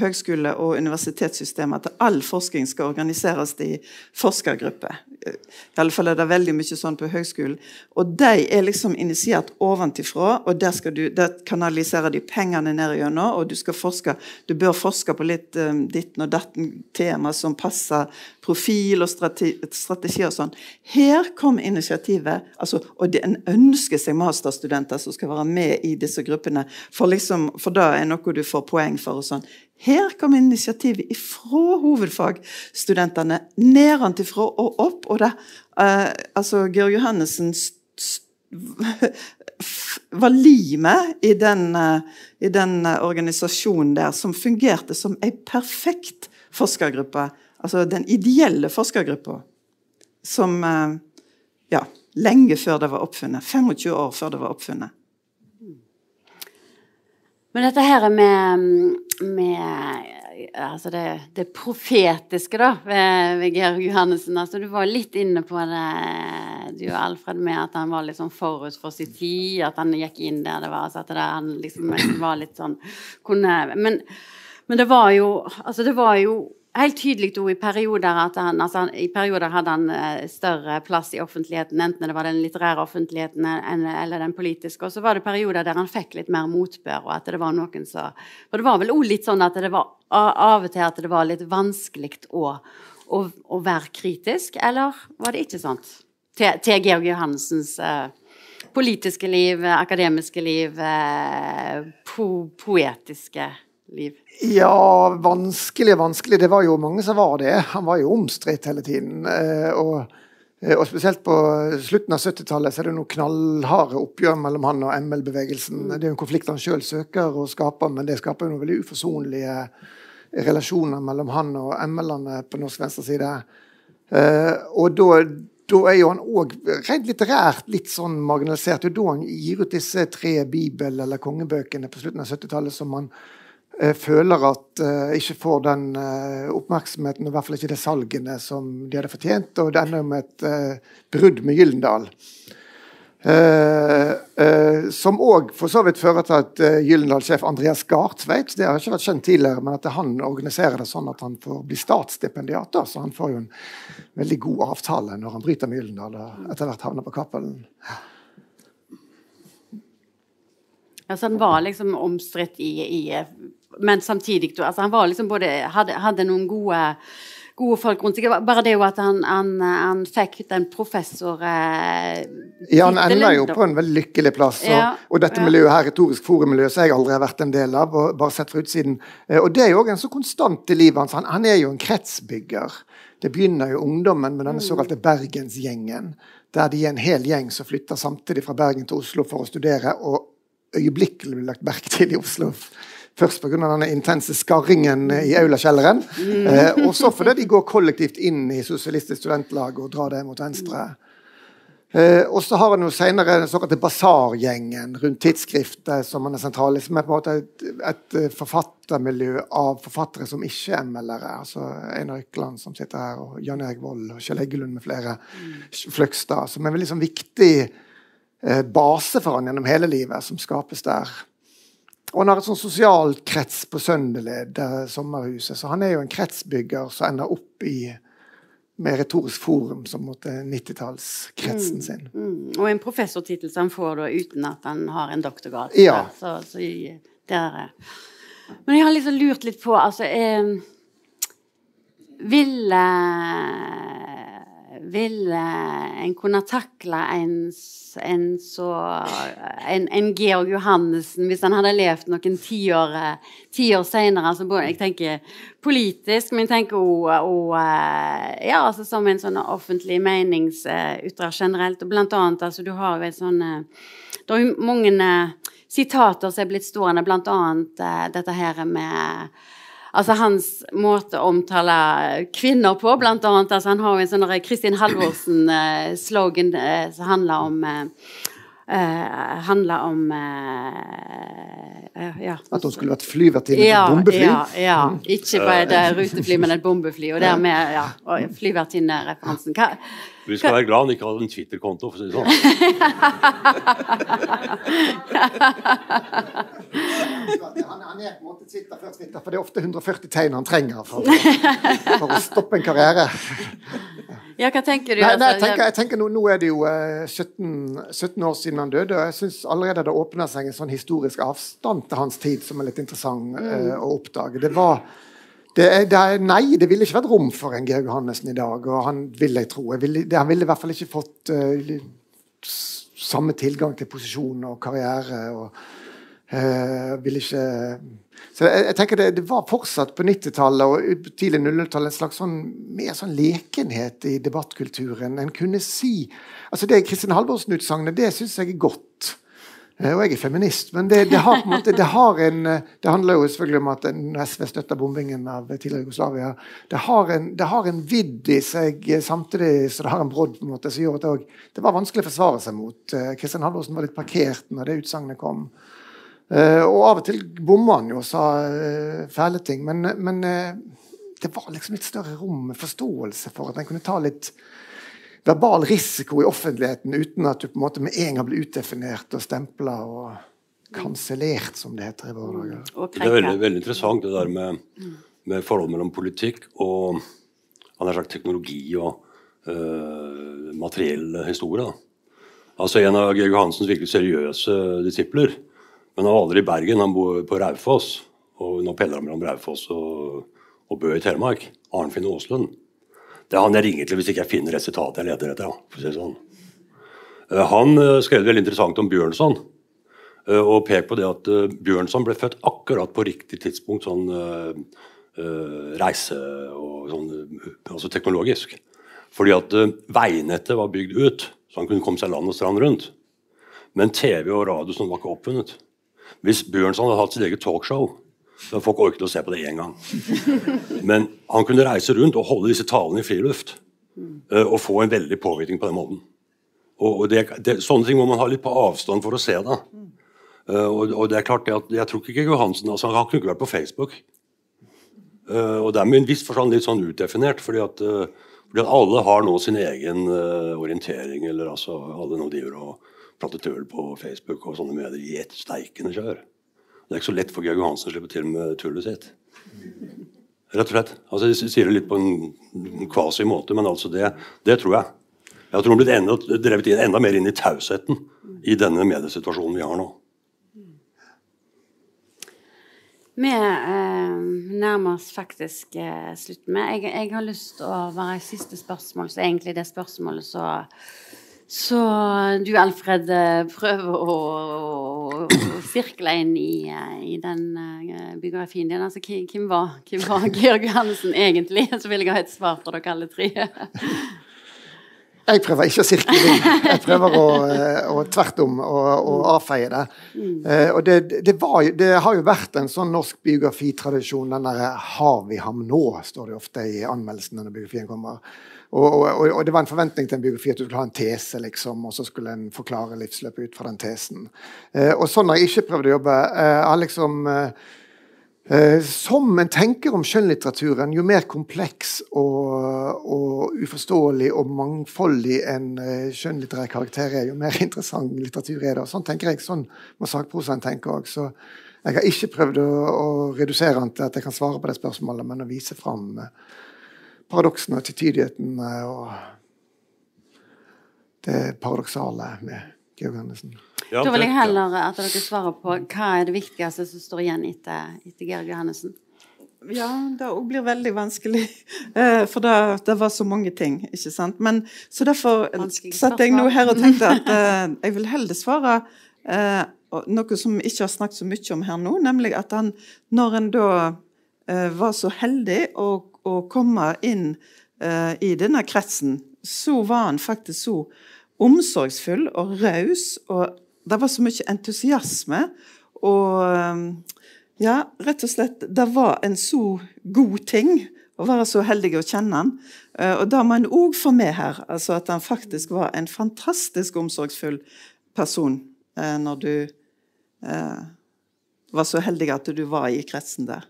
høgskole- og universitetssystemet at all forskning skal organiseres i forskergrupper. I alle fall er det veldig mye sånn på høgskolen. Og de er liksom initiert ovenfra, og der, skal du, der kanaliserer de pengene ned gjennom, og du skal forske. Du bør forske på litt um, ditten og datten tema som passer profil og strategi, strategi og sånn. Her kom initiativet, altså, og det, en ønsker seg masterstudenter som skal være med i disse gruppene, for, liksom, for det er noe du får poeng for. og sånn. Her kom initiativet ifra hovedfagstudentene nedenfra og opp. og det, uh, altså Georg Johannessen var limet i den, uh, i den uh, organisasjonen der, som fungerte som ei perfekt forskergruppe. Altså den ideelle forskergruppa. Som ja, lenge før det var oppfunnet. 25 år før det var oppfunnet. Men dette her med, med altså det, det, profetiske da, ved, ved Georg Johannessen altså Du var litt inne på det, du og Alfred, med at han var litt sånn forut for sin tid. At han gikk inn der det var. Så at det, han liksom var litt sånn kunne, men, men det var jo Altså, det var jo helt tydelig i perioder at han, altså, i perioder hadde han eh, større plass i offentligheten, enten det var den litterære offentligheten eller den politiske. Og så var det perioder der han fikk litt mer motbør, og at det var noen som For det var vel òg litt sånn at det var av og til at det var litt vanskelig å, å, å være kritisk, eller var det ikke sånt? Til, til Georg Johansens uh, politiske liv, akademiske liv, uh, po poetiske liv? Ja, vanskelig, vanskelig. Det var jo mange som var det. Han var jo omstridt hele tiden. Eh, og, eh, og spesielt på slutten av 70-tallet så er det noen knallharde oppgjør mellom han og ML-bevegelsen. Mm. Det er jo en konflikt han sjøl søker å skape, men det skaper jo noen veldig uforsonlige relasjoner mellom han og ML-ene på norsk venstreside. Eh, og da da er jo han òg rent litterært litt sånn marginalisert. Det er da han gir ut disse tre bibel- eller kongebøkene på slutten av 70-tallet som han føler at uh, ikke får den uh, oppmerksomheten, i hvert fall ikke de salgene som de hadde fortjent. Og det ender med et uh, brudd med Gyllendal. som òg for så vidt fører til at Gyllendal-sjef Andreas Gartveit det har ikke vært kjent tidligere, men at han organiserer det sånn at han får bli statsstipendiat. Så han får jo en veldig god avtale når han bryter med Gyllendal og etter hvert havner på Cappelen. Altså, han var liksom omstridt i, i men samtidig altså, Han var liksom både, hadde, hadde noen gode, gode folk rundt seg. Bare det jo at han, han, han fikk den professor eh, Ja, han ender jo på en veldig lykkelig plass. Og, ja, og dette ja. miljøet her, retorisk forummiljø, som jeg aldri har vært en del av, bare sett fra utsiden. Eh, og det er jo òg en så konstant i livet hans. Han, han, er jo en kretsbygger. Det begynner jo ungdommen med denne mm. såkalte Bergensgjengen. Der de er en hel gjeng som flytter samtidig fra Bergen til Oslo for å studere. og øyeblikkelig blir lagt merke til i Oslo Først pga. den intense skarringen i aulakjelleren. Mm. Eh, og så fordi de går kollektivt inn i Sosialistisk Studentlag og drar det mot venstre. Eh, og så har han jo senere den såkalte Basargjengen rundt tidsskriftet, som er sentral i, som er på en måte et, et, eh, forfattermiljø av forfattere som ikke er ML-ere. Altså Einar Økland som sitter her, og Jan Erik Vold og Kjell Eggelund med flere. Mm. Fløgstad. Som er en veldig sånn viktig eh, base for han gjennom hele livet, som skapes der. Og han har et sånn sosialt krets på Søndeled, sommerhuset. Så han er jo en kretsbygger som ender opp i med Retorisk forum som 90-tallskretsen mm, sin. Mm, mm. Og en professortittel som han får da uten at han har en doktorgrad. Ja. Så, så der, men jeg har liksom lurt litt på altså, eh, Ville vil en kunne takle en, en så en, en, Georg Johannessen hvis han hadde levd noen tiår ti senere? Altså, jeg tenker politisk, men jeg tenker òg ja, altså, som en sånn offentlig meningsytrer generelt. Og blant annet, altså, du har jo et sånn Det er mange sitater som er blitt stående, blant annet dette her med altså hans måte å omtale kvinner på, blant annet. Altså han har jo en sånn Kristin Halvorsen-slogan eh, som handler om uh, handler om Eh, ja. At hun skulle vært flyvertinne ja, på bombefly? Ja, ja. Ikke på et eh, rutefly, men et bombefly. Og dermed ja, flyvertinnereferansen. Vi skal være glad han ikke hadde en Twitter-konto, for å si det sånn. Han, han er på en måte Twitter før Twitter, for det er ofte 140 tegn han trenger for, for å stoppe en karriere. Ja, hva tenker du? Nei, nei, jeg altså? tenker, jeg tenker nå, nå er det jo eh, 17, 17 år siden han døde, og jeg syns allerede det åpner seg en sånn historisk avstand til hans tid som er litt interessant eh, å oppdage. Det var det, det Nei, det ville ikke vært rom for en Georg Johannessen i dag, og han ville jeg tro. Jeg ville, han ville i hvert fall ikke fått uh, samme tilgang til posisjon og karriere. og uh, ville ikke så jeg, jeg tenker det, det var fortsatt på 90-tallet og tidlig 00-tallet en slags sånn, mer sånn lekenhet i debattkulturen. En kunne si altså Det Kristin Halvorsen-utsagnet, det syns jeg er godt. Eh, Og jeg er feminist, men det, det har måte det en eh, Det handler jo selvfølgelig om at SV støtter bombingen av tidligere Jugoslavia. Det har en, en vidd i seg eh, samtidig som det har en brodd på en måte som gjør at det, også- det var vanskelig å forsvare seg mot. Kristian Halvorsen var litt parkert når det utsagnet kom. Og av og til bomma han jo og sa fæle ting, men, men det var liksom litt større rom med forståelse for at en kunne ta litt verbal risiko i offentligheten uten at du på en måte med en gang blir utdefinert og stempla og kansellert, som det heter i våre dager. Og Det er veldig, veldig interessant det der med, med forholdet mellom politikk og han har sagt teknologi og øh, materiell historie. Da. Altså En av Georg Hansens virkelig seriøse disipler, men han var aldri i Bergen, han bor på Raufoss. Og nå pendler han mellom Raufoss og, og Bø i Telemark. Arnfinn Aaslund. Det er han jeg ringer til hvis ikke jeg finner det sitatet jeg leter etter. For å si sånn. Eh, Han øh, skrev veldig interessant om Bjørnson. Eh, og pek på det at eh, Bjørnson ble født akkurat på riktig tidspunkt sånn eh, eh, reise og sånn eh, altså teknologisk. Fordi at eh, veinettet var bygd ut, så han kunne komme seg land og strand rundt. Men TV og radio sånn var ikke oppfunnet. Hvis Bjørnson hadde hatt sitt eget talkshow, så folk orket å se på det én gang. Men han kunne reise rundt og holde disse talene i friluft. eh, Og få en veldig påvirkning på den måten. Og, det, det, Sånne ting må man ha litt på avstand for å se. da. Eh, og, og det er klart det at Jeg tror ikke Johansen altså, Han kunne ikke vært på Facebook. Eh, og det er med en viss forstand litt sånn utdefinert, fordi at, fordi at alle har nå sin egen orientering. eller altså Alle nå driver og prater tøl på Facebook og sånne medier i ett steikende kjør. Det er ikke så lett for Georg Johansen å slippe til med tullet sitt. Rett og slett. Altså, jeg sier det litt på en kvasi måte, men altså det, det tror jeg. Jeg tror han blitt enda, drevet inn, enda mer inn i tausheten i denne mediesituasjonen vi har nå. Vi eh, nærmer oss faktisk eh, slutten. Jeg, jeg har lyst til å være i siste spørsmål, så egentlig det spørsmålet så så du, Alfred, eh, prøver å, å, å sirkle inn i, eh, i den eh, biografien din. Altså, hvem var, hvem var Georg Johannessen egentlig? Så vil jeg ha et svar fra dere alle tre. Jeg prøver ikke å sirkle inn. Jeg prøver å, eh, å tvert om å, å avfeie det. Eh, og det, det, var, det har jo vært en sånn norsk biografitradisjon. Den derre 'Har vi ham nå?' står det ofte i anmeldelsen når biografien kommer. Og, og, og det var en forventning til en biografi at du skulle ha en tese, liksom, og så skulle en forklare livsløpet ut fra den tesen. Eh, og sånn har jeg ikke prøvd å jobbe. Eh, liksom eh, Eh, Som en tenker om skjønnlitteraturen, jo mer kompleks og, og uforståelig og mangfoldig en eh, skjønnlitterær karakter er, jo mer interessant litteratur er det. Og sånn tenker jeg, sånn må sakprosaen tenke òg. Så jeg har ikke prøvd å, å redusere den til at jeg kan svare på det spørsmålet, men å vise fram eh, paradoksene og tvetydigheten eh, og det paradoksale med Georg Andersen. Ja, Da vil jeg heller at dere svarer på hva er det viktigste som står igjen etter, etter Georg Johannessen. Ja, det òg blir veldig vanskelig. Eh, For det, det var så mange ting, ikke sant. Men, så derfor satt jeg nå her og tenkte at eh, jeg vil heller svare eh, noe som vi ikke har snakket så mye om her nå, nemlig at han, når en da eh, var så heldig å, å komme inn eh, i denne kretsen, så var han faktisk så omsorgsfull og raus, og det var så mye entusiasme. Og eh, ja, rett og slett, det var en så god ting å være så heldig å kjenne han. Eh, Og det må en òg få med her, altså at han faktisk var en fantastisk omsorgsfull person eh, når du eh, var så heldig at du var i kretsen der.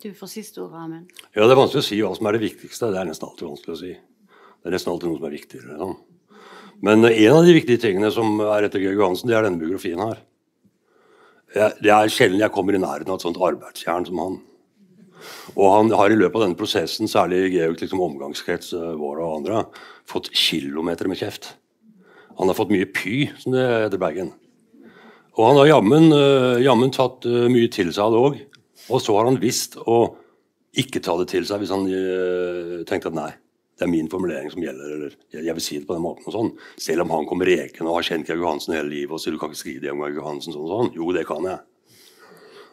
Du får siste ordet, Amund. Ja, Det er vanskelig å si hva som er det viktigste. Det er nesten alltid vanskelig å si. Det er nesten alltid noe som er viktigere. Ja. Men en av de viktige tingene som er etter Georg Johansen, det er denne biografien her. Jeg, det er sjelden jeg kommer i nærheten av et sånt arbeidsjern som han. Og han har i løpet av denne prosessen, særlig i Georgs liksom, omgangskrets, eh, vår og andre, fått kilometer med kjeft. Han har fått mye py, som det heter Bergen. Og han har jammen, uh, jammen tatt mye til seg av det òg. Og så har han visst å ikke ta det til seg hvis han øh, tenkte at nei, det er min formulering som gjelder. eller jeg, vil si det på den måten og sånn. Selv om han kommer rekende og har kjent Georg Johansen hele livet og sier du kan ikke skrive det om Georg Johansen sånn og sånn. Jo, det kan jeg.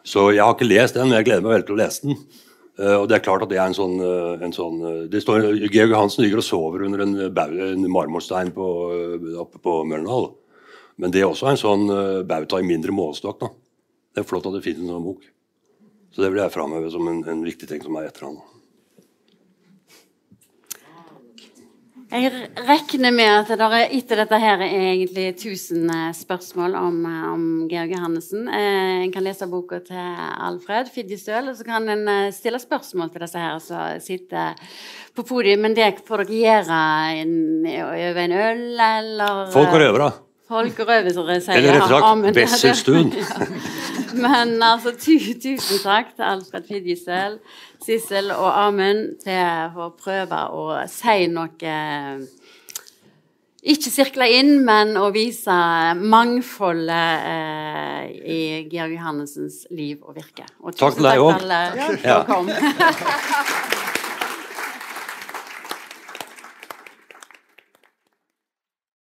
Så jeg har ikke lest den, men jeg gleder meg veldig til å lese den. Uh, og det er klart at det er en sånn, uh, en sånn uh, det står, Georg Johansen ligger og sover under en, en marmorstein på, oppe på Møllendal. Men det er også en sånn bauta i mindre målestokk. Det er flott at det finnes en sånn bok. Så det vil jeg framheve som en, en, viktig ting som er etter han. Jeg regner med at det er, etter dette her er egentlig 1000 eh, spørsmål om, eh, om Georg Johannessen. Eh, en kan lese boka til Alfred Fidjestøl, og så kan en stille spørsmål til disse her som sitter på podiet. Men det får dere gjøre over en øl, eller Folk og røvere. Folk og røvere, som sier. Eller rett og slett Wesselstuen. Men altså, tusen takk til Alfred Fidjesel, Sissel og Amund til å prøve å si noe Ikke sirkle inn, men å vise mangfoldet eh, i Georg Johannessens liv og virke. Og tusen takk til deg òg. Ja.